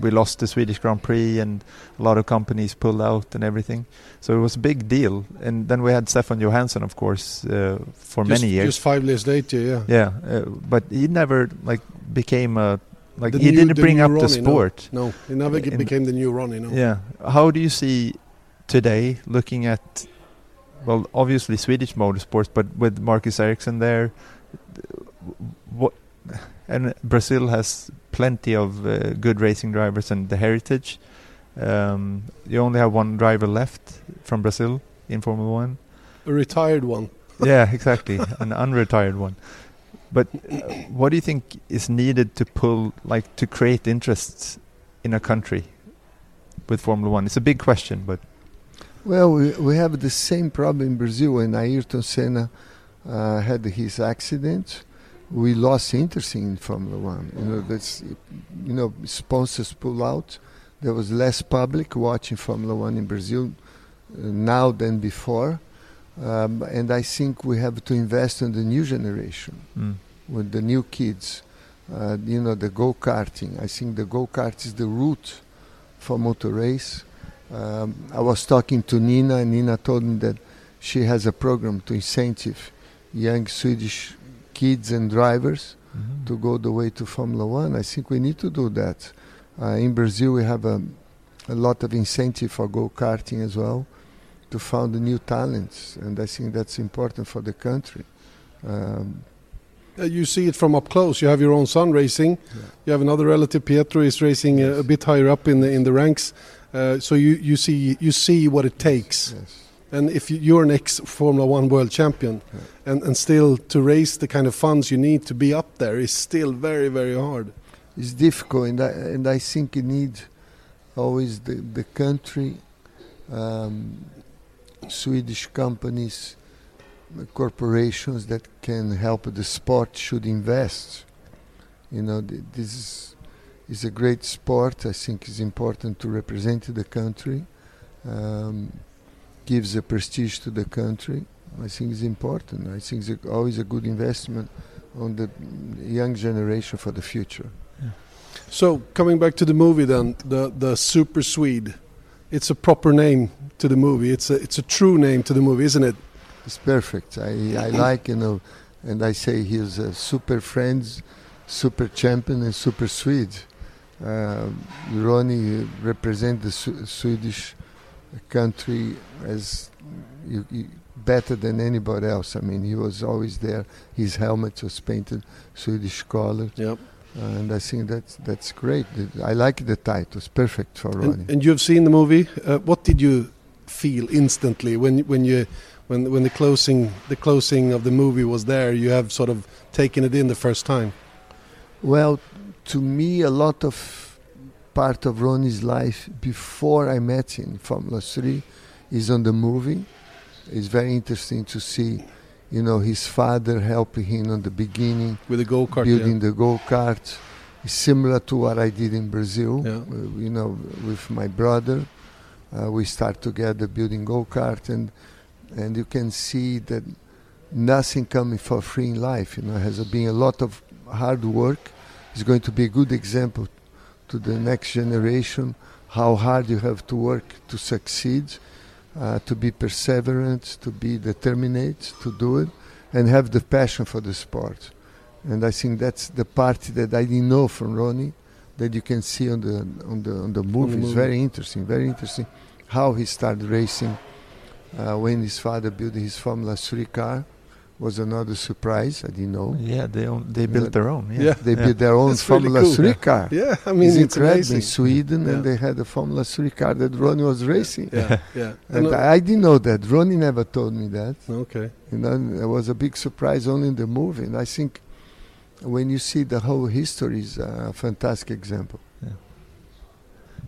we lost the Swedish Grand Prix, and a lot of companies pulled out and everything. So it was a big deal. And then we had Stefan Johansson, of course, uh, for just, many years. just five years later, yeah. yeah, uh, but he never like became a like The he new- didn't bring up the Ronnie, no. sport. No, he never became the new Ronnie. No. Yeah. How do you see today looking at, well, obviously Swedish motorsports, but with Marcus Ericsson there, what, and Brazil has plenty of uh, good racing drivers and the heritage. Um, you only have one driver left from Brazil in Formula One. A retired one. yeah, exactly, an unretired one. But uh, what do you think is needed to pull, like, to create interest in a country with Formula One? It's a big question, but Well, we, we have the same problem in Brazil when Ayrton Senna uh, had his accident. We lost interest in Formula One. You know, that's you know sponsors pull out. There was less public watching Formula One in Brazil uh, now than before, um, and I think we have to invest in the new generation mm, with the new kids. Uh, you know, the go karting. I think the go kart is the route for motor race. Um, I was talking to Nina, and Nina told me that she has a program to incentive young Swedish kids and drivers to go the way to Formula One. I think we need to do that. Uh, in Brazil, we have a, a lot of incentive for go karting as well to found new talents, and I think that's important for the country. Um, Uh, You see it from up close. You have your own son racing. You have another relative, Pietro, is racing uh, a bit higher up in the in the ranks. Uh, so you, you see you see what it takes. yes. And if you- you're an ex Formula One world champion, and, and still to raise the kind of funds you need to be up there is still very very hard. it's difficult, and I, and I think you need always the, the country, um, Swedish companies, uh, corporations that can help the sport should invest. You know, th- this is, is a great sport. I think it's important to represent the country, um, gives a prestige to the country. I think it's important. I think it's always a good investment on the young generation for the future. So coming back to the movie, then the the Super Swede, it's a proper name to the movie. It's a it's a true name to the movie, isn't it? It's perfect. I, I like, you know, and I say he's a super friends, super champion, and super Swede. Uh, Ronnie represent the Swe- Swedish country as you, you, better than anybody else. I mean, he was always there. His helmet was painted Swedish color, Yep. And I think that's that's great. I like the title. It's perfect for Ronnie. And, and you have seen the movie. Uh, what did you feel instantly when when you when when the closing the closing of the movie was there? You have sort of taken it in the first time. Well, to me, a lot of part of Ronnie's life before I met him, Formula 3, is on the movie. It's very interesting to see, you know, his father helping him on the beginning, with the go kart. building the go-kart. It's similar to what I did in Brazil, Yeah. uh, you know, with my brother. Uh, we start together building go-kart and and you can see that nothing coming for free in life. You know, has been a lot of hard work. It's going to be a good example to the next generation how hard you have to work to succeed, uh, to be perseverant, to be determined to do it, and have the passion for the sport. And I think that's the part that I didn't know from Ronnie that you can see on the on the on the movie. It's very interesting, very interesting how he started racing uh, when his father built his Formula 3 car was another surprise. I didn't know. Yeah, they own, they built their own. Yeah, Yeah. They built their own It's really Formula cool. 3 Yeah. car. Yeah, I mean it's, it's, incredible. amazing. In Sweden, Yeah. and they had a Formula 3 car that Ronnie was racing. Yeah, yeah. And I, I didn't know that. Ronnie never told me that. okay. You know, it was a big surprise only in the movie. And I think when you see the whole history is a fantastic example.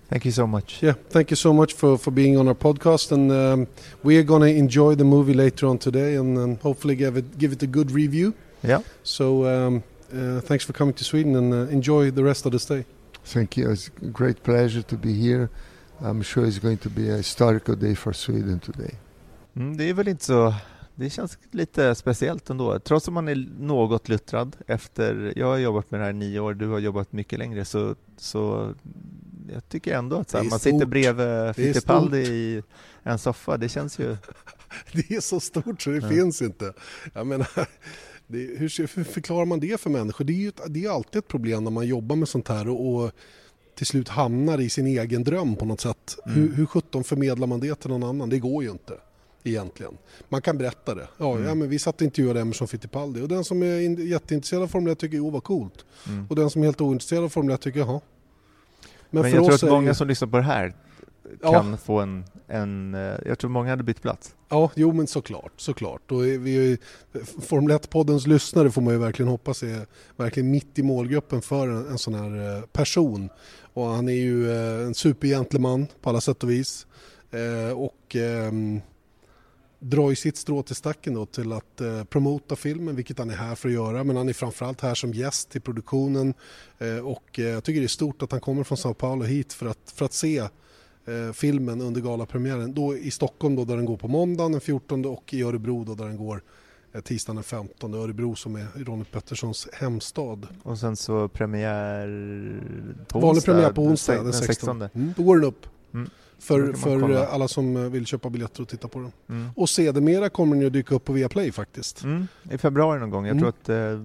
Thank you so much. Yeah, thank you so much for, for being on our podcast, and um, we are going to enjoy the movie later on today, and, um hopefully give it give it a good review. Yeah. So um, uh, thanks for coming to Sweden, and uh, enjoy the rest of the stay. Thank you. It's a great pleasure to be here. I'm sure it's going to be a historical day for Sweden today. Mm, det är väl inte så... Det känns lite speciellt ändå. Trots att man är något luttrad efter... Jag har jobbat med det här i nio år, du har jobbat mycket längre, så, så jag tycker ändå att så här, man sitter stort. bredvid är Fittipaldi i en soffa, det känns ju... Det är så stort så det Ja. finns inte. Jag menar, det, hur, förklarar man det för människor? Det är ju det är alltid ett problem när man jobbar med sånt här och, och till slut hamnar i sin egen dröm på något sätt. Mm. Hur, hur sjutton förmedlar man det till någon annan? Det går ju inte egentligen. Man kan berätta det. Ja, Mm. ja men vi satt och intervjuade Emerson Fittipaldi och den som är in, jätteintresserad av Formel 1 tycker jo vad coolt. Mm. Och den som är helt ointresserad av Formel 1 tycker jaha. Men, för jag tror att många ju- som lyssnar på det här Ja. kan få en, en... eh, Jag tror många hade bytt plats. Ja, jo men såklart, såklart. Och vi Formel 1-poddens lyssnare får man ju verkligen hoppas är verkligen mitt i målgruppen för en, en sån här eh, person. Och han är ju eh, en supergentleman på alla sätt och vis. Och ehm, drar sitt strå till stacken då till att eh, promota filmen, vilket han är här för att göra. Men han är framförallt här som gäst till produktionen. Eh, och eh, jag tycker det är stort att han kommer från Sao Paulo hit för att, för att se eh, filmen under galapremiären. Då i Stockholm då, där den går på måndagen den 14 och i Örebro då, där den går eh, tisdagen den 15. Örebro som är Ronny Petterssons hemstad. Och sen så premiär på Vanlig onsdag, premiär på onsdag den den 16. 16. Mm, då går den upp. Mm. För, för eh, alla som eh, vill köpa biljetter och titta på den. Mm. Och sedermera kommer den ju dyka upp på Viaplay faktiskt. Mm, I februari någon gång. Jag Mm. tror att eh,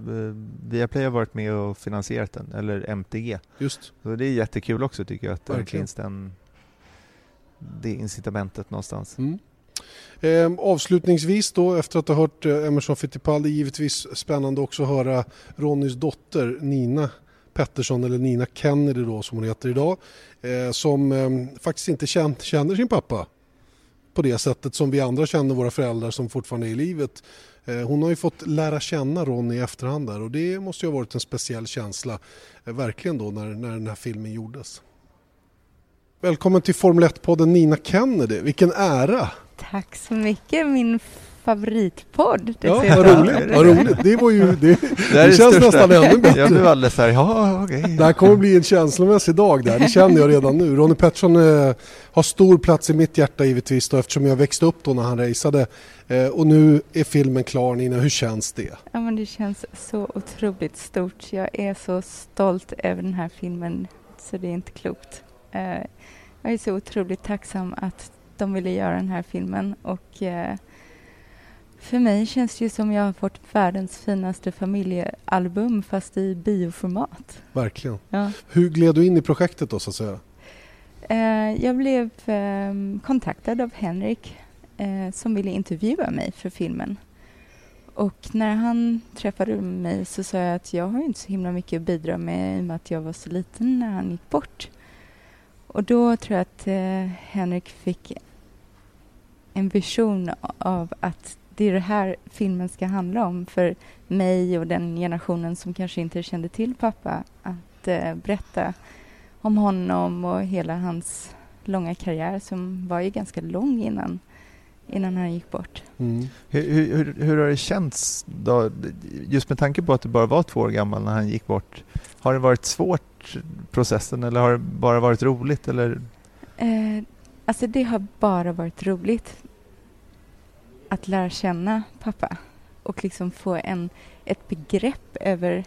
Viaplay har varit med och finansierat den, eller MTG. Just. Så det är jättekul också tycker jag att det finns den, det incitamentet någonstans. Eh, avslutningsvis då, efter att ha hört eh, Emerson Fittipaldi, givetvis spännande också att höra Ronnys dotter Nina Pettersson, eller Nina Kennedy då som hon heter idag, eh, som eh, faktiskt inte känt, känner sin pappa på det sättet som vi andra känner våra föräldrar som fortfarande är i livet. Eh, hon har ju fått lära känna Ronny i efterhand där och det måste ju ha varit en speciell känsla, eh, verkligen då när, när den här filmen gjordes. Välkommen till Formel 1-podden Nina Kennedy, vilken ära! Tack så mycket, min favoritpodd. Ja, vad roligt, vad roligt. Det var ju, det, det det känns största. nästan ännu bättre. Jag blev alldeles såhär, ja okej. Det här kommer bli en känslomässig dag där, det känner jag redan nu. Ronny Pettersson eh, har stor plats i mitt hjärta givetvis då, eftersom jag växte upp då när han raceade. Eh, och nu är filmen klar Nina, hur känns det? Ja, men det känns så otroligt stort. Jag är så stolt över den här filmen så det är inte klokt. Eh, jag är så otroligt tacksam att de ville göra den här filmen och eh, för mig känns det ju som jag har fått världens finaste familjealbum fast i bioformat. Verkligen. Ja. Hur gled du in i projektet då så att säga? Eh, jag blev eh, kontaktad av Henrik eh, som ville intervjua mig för filmen. Och när han träffade mig så sa jag att jag har inte så himla mycket att bidra med i och med att jag var så liten när han gick bort. Och då tror jag att eh, Henrik fick en vision av att det är det här filmen ska handla om för mig och den generationen som kanske inte kände till pappa. Att eh, berätta om honom och hela hans långa karriär som var ju ganska lång innan, innan han gick bort. Mm. Hur, hur, hur, har det känts då, just med tanke på att du bara var två år gammal när han gick bort? Har det varit svårt processen eller har det bara varit roligt eller? Eh, alltså det har bara varit roligt att lära känna pappa och liksom få en, ett begrepp över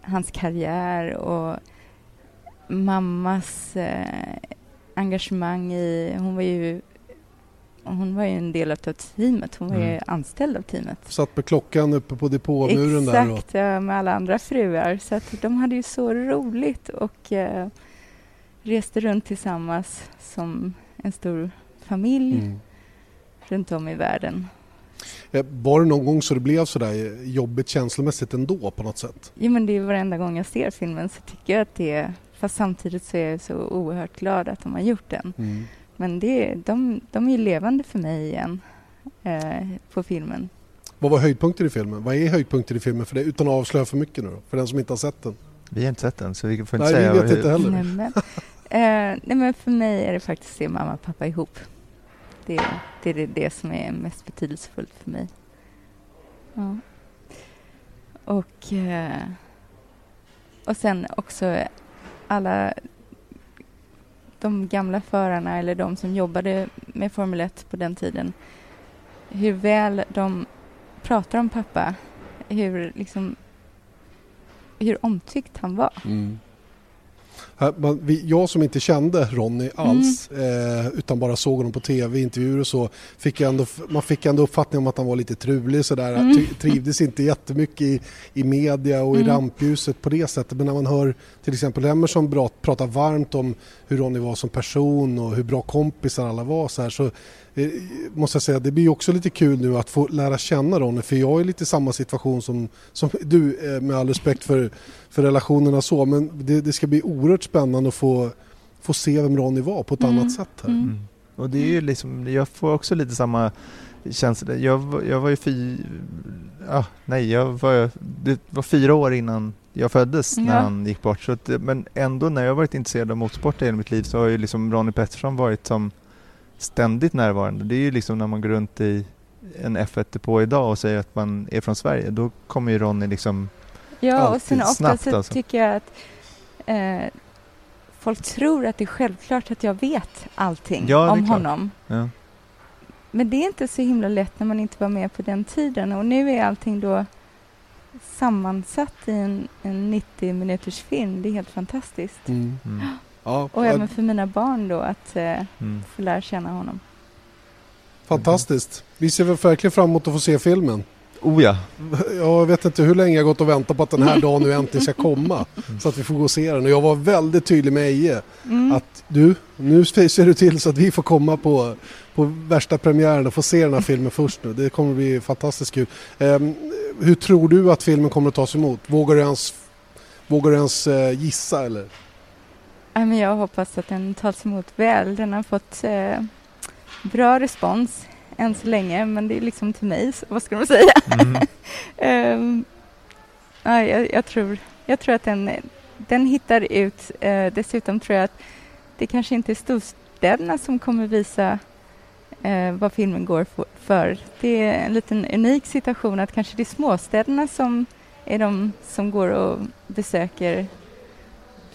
hans karriär och mammas eh, engagemang i... Hon var ju hon var ju en del av teamet. Hon var ju Mm. anställd av teamet. Satt med klockan uppe på depåmuren där. Och, Exakt, ja, med alla andra fruar. Så att de hade ju så roligt och eh, reste runt tillsammans som en stor familj mm. Runt om i världen. Eh, Var det någon gång så det blev sådär jobbigt känslomässigt ändå på något sätt? Jo, men det är varenda gång jag ser filmen så tycker jag att det är... Fast samtidigt så är jag så oerhört glad att de har gjort den. Mm. Men det, de, de är ju levande för mig igen eh, på filmen. Vad var höjdpunkter i filmen? Vad är höjdpunkter i filmen för det? Utan att avslöja för mycket nu då, för den som inte har sett den. Vi har inte sett den så vi får inte Nej, säga vi vet hur, inte heller. Nej, men, eh, nej, men för mig är det faktiskt att se mamma och pappa ihop. Det, det är det, som är mest betydelsefullt för mig. Ja. Och, eh, och sen också alla de gamla förarna eller de som jobbade med Formel 1 på den tiden. Hur väl de pratar om pappa. Hur liksom hur omtyckt han var. Mm jag som inte kände Ronny alls eh, utan bara såg honom på tv, intervjuer och så fick ändå, man fick ändå uppfattning om att han var lite trulig sådär, Mm. Trivdes inte jättemycket i, i media och i Mm. rampljuset på det sättet men när man hör till exempel Emerson prata varmt om hur Ronny var som person och hur bra kompisar alla var så här så måste jag säga det blir också lite kul nu att få lära känna Ronny för jag är lite i samma situation som, som du eh, med all respekt för, för relationerna så men det, det ska bli oerhört spännande att få, få se vem Ronny var på ett Mm. annat sätt här. Mm. Mm. Och det är ju liksom, jag får också lite samma känsla. Jag, var- jag var ju fy... Ah, nej, jag var, det var fyra år innan jag föddes när Ja. han gick bort. Så att, men ändå när jag varit intresserad av motorsport i hela mitt liv så har ju liksom Ronny Pettersson varit som ständigt närvarande. Det är ju liksom när man går runt i en F1-depå idag och säger att man är från Sverige, då kommer ju Ronny liksom... Ja, och sen ofta snabbt, så alltså. tycker jag att eh, folk tror att det är självklart att jag vet allting Ja, om honom. Ja. Men det är inte så himla lätt när man inte var med på den tiden och nu är allting då sammansatt i en, en 90 minuters film. Det är helt fantastiskt. Mm. Mm. Ja, Och även för mina barn då att eh, Mm. få lära känna honom. fantastiskt. Vi ser väl verkligen fram emot att få se filmen. Oh ja, Jag vet inte hur länge jag gått och väntat på att den här dagen nu äntligen ska komma. Så att vi får gå och se den. Och jag var väldigt tydlig med Eje. Mm. Att du, nu ser du till så att vi får komma på, på värsta premiären och få se den här filmen först nu. Det kommer bli fantastiskt kul. Ehm, hur tror du att filmen kommer att tas emot? Vågar du ens, vågar du ens eh, gissa eller? Ja, men jag hoppas att den tas emot väl. Den har fått eh, bra respons än så länge, men det är liksom till mig, så vad ska man säga? mm. Ehm, ja, jag, jag, tror, jag tror att den, den hittar ut. Eh, dessutom tror jag att det kanske inte är storstäderna som kommer visa eh, vad filmen går för. Det är en liten unik situation att kanske det är småstäderna som är de som går och besöker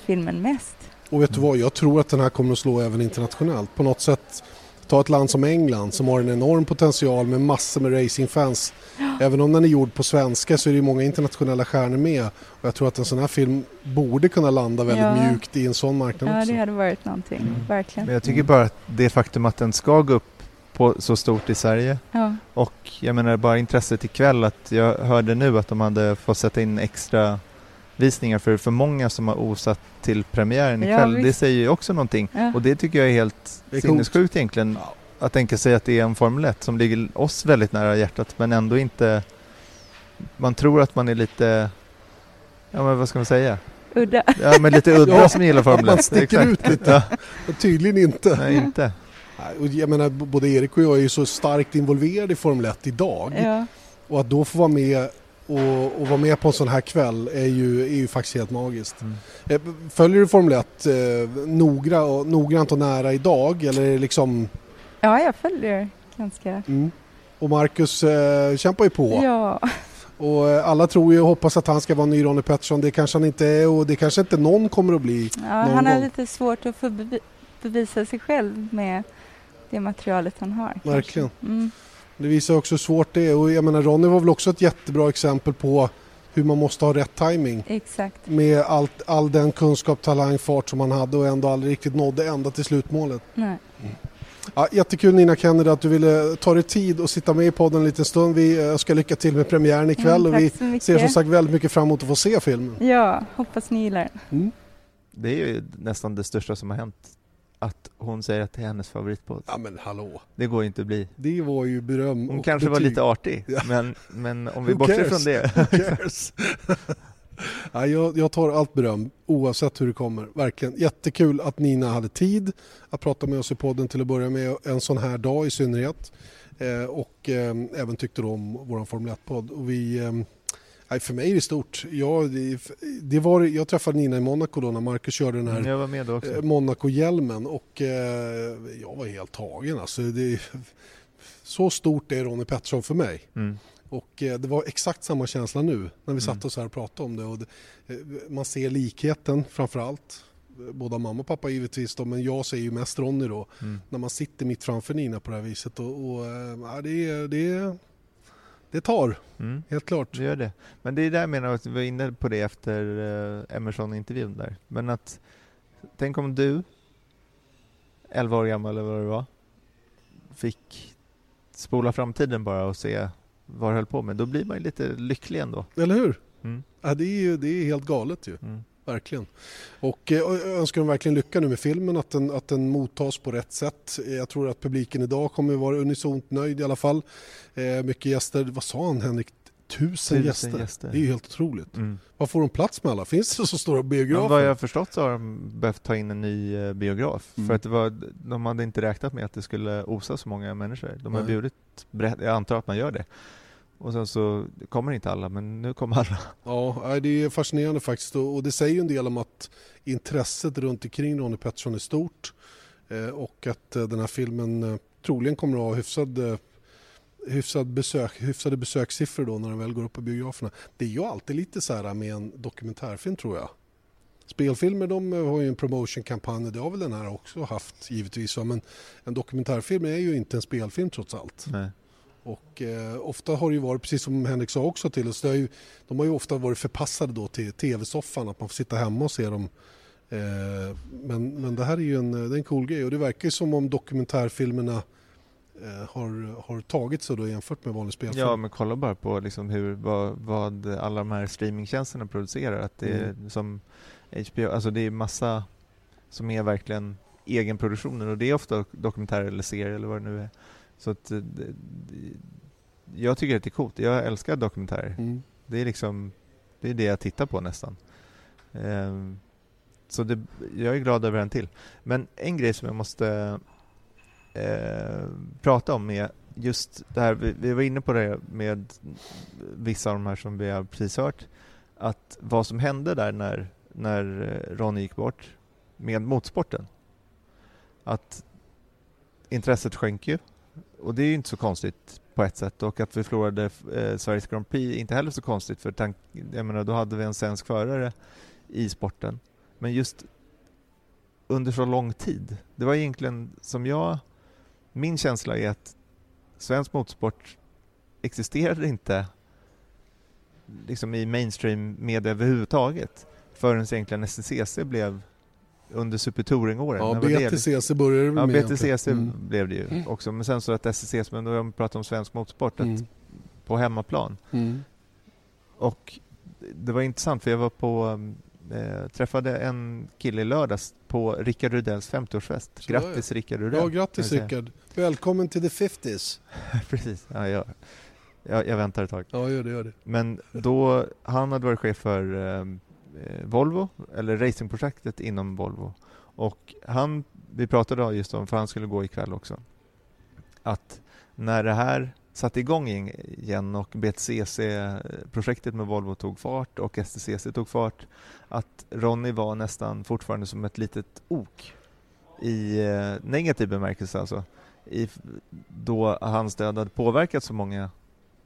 filmen mest. Och vet du vad, jag tror att den här kommer att slå även internationellt. På något sätt, ta ett land som England som har en enorm potential med massor med racingfans. Även om den är gjord på svenska så är det ju många internationella stjärnor med. Och jag tror att en sån här film borde kunna landa väldigt Ja. mjukt i en sån marknad Ja, också. det hade varit någonting, Mm. verkligen. Men jag tycker bara att det faktum att den ska gå upp på så stort i Sverige Ja, och jag menar bara intresset ikväll att jag hörde nu att de hade fått sätta in extra visningar för för många som har osatt till premiären Ja, ikväll. det visst. säger ju också någonting ja. och det tycker jag är helt Det är sinnessjukt egentligen Ja. att tänka sig att det är en Formel 1 som ligger oss väldigt nära hjärtat men ändå inte man tror att man är lite ja men vad ska man säga Udda. ja men lite udda Ja, som gillar Formel 1 att man sticker Exakt. ut lite. ja, Tydligen inte. nej inte Jag menar, både Erik och jag är ju så starkt involverade i Formel 1 idag. Ja, Och att då få vara med och, och vara med på en sån här kväll är ju, är ju faktiskt helt magiskt. Mm. Eh, Följer du Formel 1 eh, nogra och, noggrant och nära idag? Eller är det liksom... ja jag följer ganska... Mm. Och Marcus eh, kämpar ju på. Ja, Och eh, alla tror ju och hoppas att han ska vara ny Ronnie Pettersson. Det kanske han inte är och det kanske inte någon kommer att bli. ja han har gång. lite svårt att få bevi- bevisa sig själv med det materialet han har. Verkligen. Mm. Det visar också hur svårt det är. Och jag menar Ronnie var väl också ett jättebra exempel på hur man måste ha rätt timing Exakt. med allt, all den kunskap, talang, fart som han hade och ändå aldrig riktigt nådde ända till slutmålet. Nej. Ja, jättekul Nina Kennedy att du ville ta dig tid och sitta med i podden en liten stund. Vi eh, ska lycka till med premiären ikväll Ja, och vi ser som sagt väldigt mycket fram emot att få se filmen. Ja, hoppas ni gillar den. Mm. Det är ju nästan det största som har hänt. Att hon säger att det är hennes favoritpodd. Ja men hallå, Det går ju inte att bli. det var ju beröm Hon och kanske var betyg. lite artig, Ja. men, men om vi bortser från det. Who cares? ja, jag, jag tar allt beröm oavsett hur det kommer. Verkligen jättekul att Nina hade tid att prata med oss i podden till att börja med en sån här dag i synnerhet. Eh, och eh, även tyckte om vår Formel 1-podd. Och vi, eh, nej, för mig är det stort. Jag, det, det var, jag träffade Nina i Monaco då när Marcus körde den här också. eh, Monaco-hjälmen och eh, jag var helt tagen. Alltså, det, så stort är Ronnie Pettersson för mig. Mm. Och eh, det var exakt samma känsla nu när vi Mm. satt oss här och pratade om det. Och det eh, man ser likheten framför allt. Båda mamma och pappa givetvis då, men jag ser ju mest Ronny då. Mm. När man sitter mitt framför Nina på det här viset. Och, och eh, det, är- det, är- det tar, Mm. helt klart. Det gör det. Men det är där jag menar att vi var inne på det efter eh, Emerson-intervjun där. Men att, tänk om du, 11 år gammal eller vad det var, fick spola framtiden bara och se vad du höll på med. Då blir man ju lite lycklig ändå. Eller hur? Mm. Ja, det, är ju, det är helt galet ju. Mm. Verkligen. Och eh, och jag önskar dem verkligen lycka nu med filmen, att den, att den mottas på rätt sätt. Jag tror att publiken idag kommer vara unisont nöjd i alla fall. Eh, mycket gäster, vad sa han Henrik? Tusen, gäster. gäster. Det är ju helt otroligt. Mm. Vad får de plats med alla? Finns det så stora Men biografer? vad jag har förstått så har de behövt ta in en ny eh, biograf. Mm. För att det var, de hade inte räknat med att det skulle osa så många människor. De har bjudit, brett, jag antar att man gör det. Och sen så kommer inte alla, men nu kommer alla. Ja, det är fascinerande faktiskt och det säger ju en del om att intresset runt omkring Ronnie Pettersson är stort eh, och att eh, den här filmen eh, troligen kommer att ha hyfsad, hyfsad besök, hyfsade besökssiffror då när den väl går upp på biograferna. Det är ju alltid lite så här med en dokumentärfilm tror jag. Spelfilmer de har ju en promotionkampanj det har väl den här också haft givetvis. Men en dokumentärfilm är ju inte en spelfilm trots allt. Nej. Och eh, ofta har det ju varit, precis som Henrik sa också till oss, har ju, de har ju ofta varit förpassade då till tv-soffan, att man får sitta hemma och se dem Eh, men, men det här är ju en, det är en cool grej och det verkar ju som om dokumentärfilmerna eh, har, har tagit sig då jämfört med vanlig spelfilm. Ja, men kolla bara på liksom hur, vad, vad alla de här streamingtjänsterna producerar. Att det är Mm. som HBO, alltså det är massa som är verkligen egenproduktioner och det är ofta dokumentärer eller serier eller vad det nu är. Så att eh, jag tycker att det är coolt. Jag älskar dokumentärer. Mm. Det är liksom, det är det jag tittar på nästan. Ehm, så det, jag är glad över en till. Men en grej som jag måste eh, prata om är just det här, vi, vi var inne på det med vissa av de här som vi har precis hört, att vad som hände där när, när Ronny gick bort med motorsporten. Att intresset sjönk ju och det är ju inte så konstigt på ett sätt och att vi förlorade eh, Sveriges Grand Prix är inte heller så konstigt för tank, jag menar, då hade vi en svensk förare i sporten. Men just under så lång tid. Det var egentligen som jag, min känsla är att svensk motorsport existerade inte liksom i mainstream media överhuvudtaget förrän egentligen SCC blev under supertouring-åren. Ja, När var det? BTCC började det Ja, med BTCC. Mm. blev det ju också. Men sen så att STCC, men då har vi pratat om svensk motorsport, att Mm. på hemmaplan. Mm. Och det var intressant för jag var på, eh, träffade en kille i lördags på Rickard Rudells 50-årsfest. Så där, Grattis Rickard Rudell. Ja, grattis. Rickard. Välkommen till the 50s. Precis, ja, jag, jag, jag väntar ett tag. Ja, gör det, gör det. Men då, han hade varit chef för eh, Eh, Volvo, eller racingprojektet inom Volvo. Och han, vi pratade just om, för han skulle gå ikväll också, att när det här satte igång igen och BTCC-projektet med Volvo tog fart och STCC tog fart, att Ronny var nästan fortfarande som ett litet ok i eh, negativ bemärkelse alltså. I, då hans död hade påverkat så många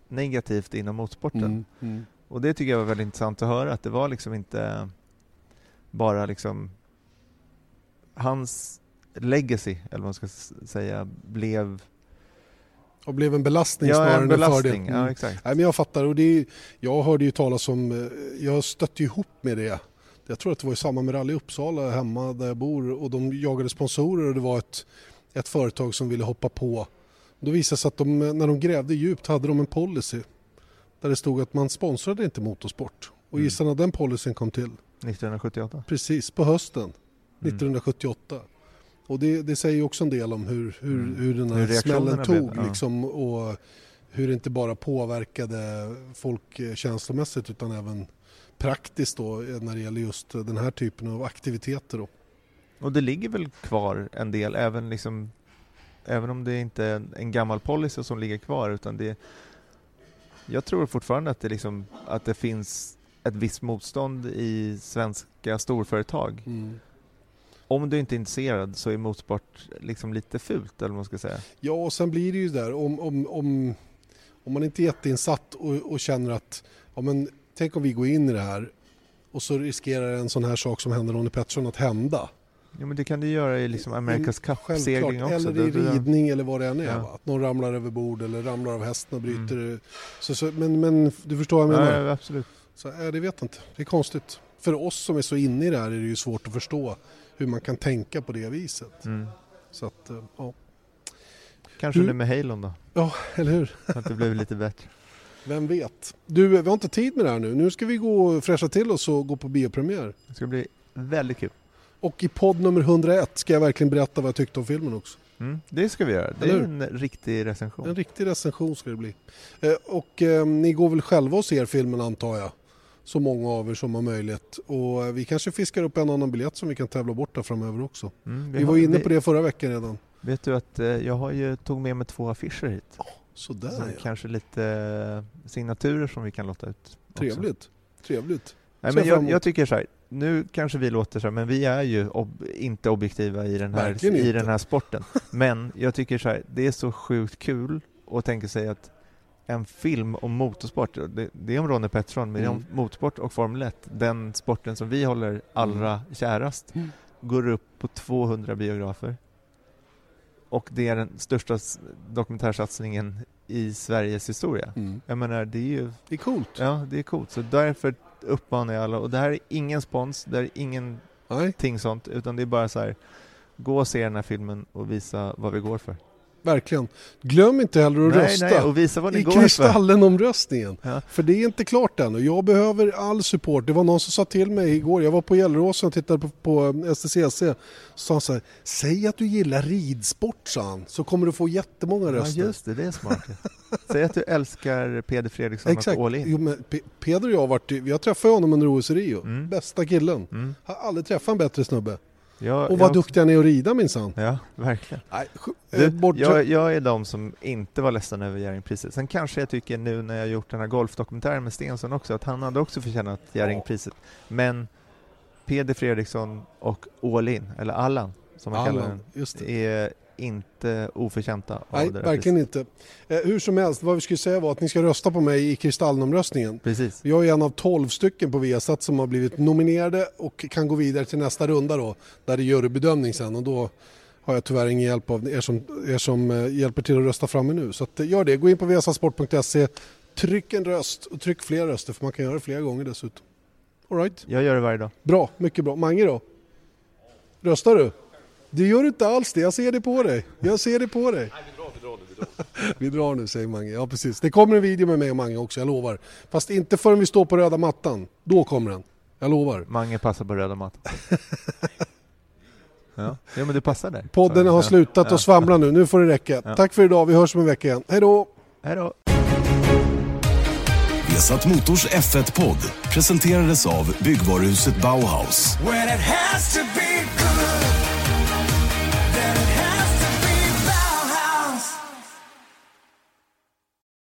negativt inom motorsporten. Mm. Mm. Och det tycker jag var väldigt intressant att höra, att det var liksom inte bara liksom hans legacy, eller vad man ska säga, blev Och blev en belastning ja, snarare en än en fördel. belastning. Mm. Ja, exakt. Nej, men jag fattar. Och det är, jag hörde ju talas om, eh, jag stötte ihop med det. Jag tror att det var i samband med Rally Uppsala hemma där jag bor och de jagade sponsorer och det var ett, ett företag som ville hoppa på. Då visade det sig att de, när de grävde djupt hade de en policy där det stod att man sponsrade inte motorsport. Och Mm. gissa när den policyn kom till? 1978. Precis, på hösten Mm. 1978. Och det, det säger ju också en del om hur, hur, Mm. hur den här Hur smällen tog blev, ja. liksom, och hur det inte bara påverkade folk eh, känslomässigt utan även praktiskt då eh, när det gäller just den här typen av aktiviteter. Då. Och det ligger väl kvar en del, även liksom Även om det inte är en, en gammal policy som ligger kvar utan det Jag tror fortfarande att det liksom att det finns ett visst motstånd i svenska storföretag. Om du inte är intresserad så är motorsport liksom lite fult eller vad man ska säga. Ja, och sen blir det ju där om, om, om, om man inte är jätteinsatt och, och känner att ja, men, tänk om vi går in i det här och så riskerar en sån här sak som hände Ronnie Pettersson att hända. Ja men det kan du göra i liksom America's Cup-segling också. eller i Det- det- ridning eller vad det än är. Ja. Att någon ramlar över bord eller ramlar av hästen och bryter. Så, så, men, men du förstår vad jag menar? Ja, ja, absolut. Så, äh, det vet jag inte. Det är konstigt. För oss som är så inne i det här är det ju svårt att förstå hur man kan tänka på det viset. Mm. Så att, eh, ja. Kanske Hur- nu med Halon då, ja, eller hur? att det blev lite bättre. Vem vet? Du, vi har inte tid med det här nu. Nu ska vi gå och fräscha till oss och gå på biopremiär. Det ska bli väldigt kul. Och i podd nummer 101 ska jag verkligen berätta vad jag tyckte om filmen också. Mm, det ska vi göra. Det är en riktig recension. En riktig recension ska det bli. Eh, och eh, ni går väl själva och ser filmen antar jag? Så många av er som har möjlighet. Och eh, vi kanske fiskar upp en annan biljett som vi kan tävla bort där framöver också. Mm, Vi har- var inne vi- på det förra veckan redan. Vet du att jag har ju tog med mig två affischer hit. Sådär Så ja. Kanske lite signaturer som vi kan låta ut. också. Trevligt. Trevligt. Nej, men jag, jag tycker så här, nu kanske vi låter så här, men vi är ju ob- inte objektiva i den, här, i den här sporten. Men jag tycker så här, det är så sjukt kul att tänka sig att en film om motorsport, det, det är om Ronnie Pettersson, men är om Mm. motorsport och Formel 1, den sporten som vi håller allra kärast, Mm. går upp på 200 biografer. Och det är den största dokumentärsatsningen i Sveriges historia. Mm. Jag menar, det är ju Det är coolt. Ja, det är coolt. Så därför uppmanar jag alla, och det här är ingen spons, det här är ingen någonting sånt, utan det är bara så här, gå och se den här filmen och visa vad vi går för. Verkligen. Glöm inte heller att nej, rösta nej, och visa vad ni i går för. Kristallen-omröstningen. Ja. För det är inte klart ännu. Jag behöver all support. Det var någon som sa till mig igår, jag var på Gelleråsen och tittade på, på STCC. Så sa han så här, säg att du gillar ridsport han, så kommer du få jättemånga Ja, röster. just det, det är smart. Säg att du älskar Peder Fredriksson Exakt. och All In. Jo, men Pe- Peder och jag har varit, jag träffade honom under OS Rio. Mm. Bästa killen. Mm. Har aldrig träffat en bättre snubbe. Jag, Och vad jag, duktig han är att rida minsann. Ja, verkligen. Nej, Du, eh, bort, jag, jag är de som inte var ledsna över Jerringpriset. Sen kanske jag tycker nu när jag gjort den här golfdokumentären med Stensson också, att han hade också förtjänat Jerringpriset. Men Peder Fredriksson och All In, eller Allan som man kallar den, är inte oförtjänta av Nej, det där verkligen priset. inte. Eh, hur som helst, vad vi skulle säga var att ni ska rösta på mig i Kristallenomröstningen. Precis. Jag är en av 12 stycken på Viasat som har blivit nominerade och kan gå vidare till nästa runda då, där det är jurybedömning sen och då har jag tyvärr ingen hjälp av er som, er som eh, hjälper till att rösta fram mig nu. Så eh, gör det, gå in på viasatsport.se, tryck en röst och tryck fler röster för man kan göra det flera gånger dessutom. All right. Jag gör det varje dag. Bra, mycket bra. Mange då? Röstar du? Det gör du inte alls det, jag ser det på dig. Jag ser det på dig. Nej, vi drar, vi drar nu. Vi drar. vi drar nu säger Mange. Ja precis. Det kommer en video med mig och Mange också, jag lovar. Fast inte förrän vi står på röda mattan. Då kommer den. Jag lovar. Mange passar på röda mattan. ja. ja, men du passar där. Podden har slutat Ja. att svamla nu, nu får det räcka. Ja. Tack för idag, vi hörs om en vecka igen. Hej då! Hej då. Vesat Motors F1-podd presenterades av byggvaruhuset Bauhaus.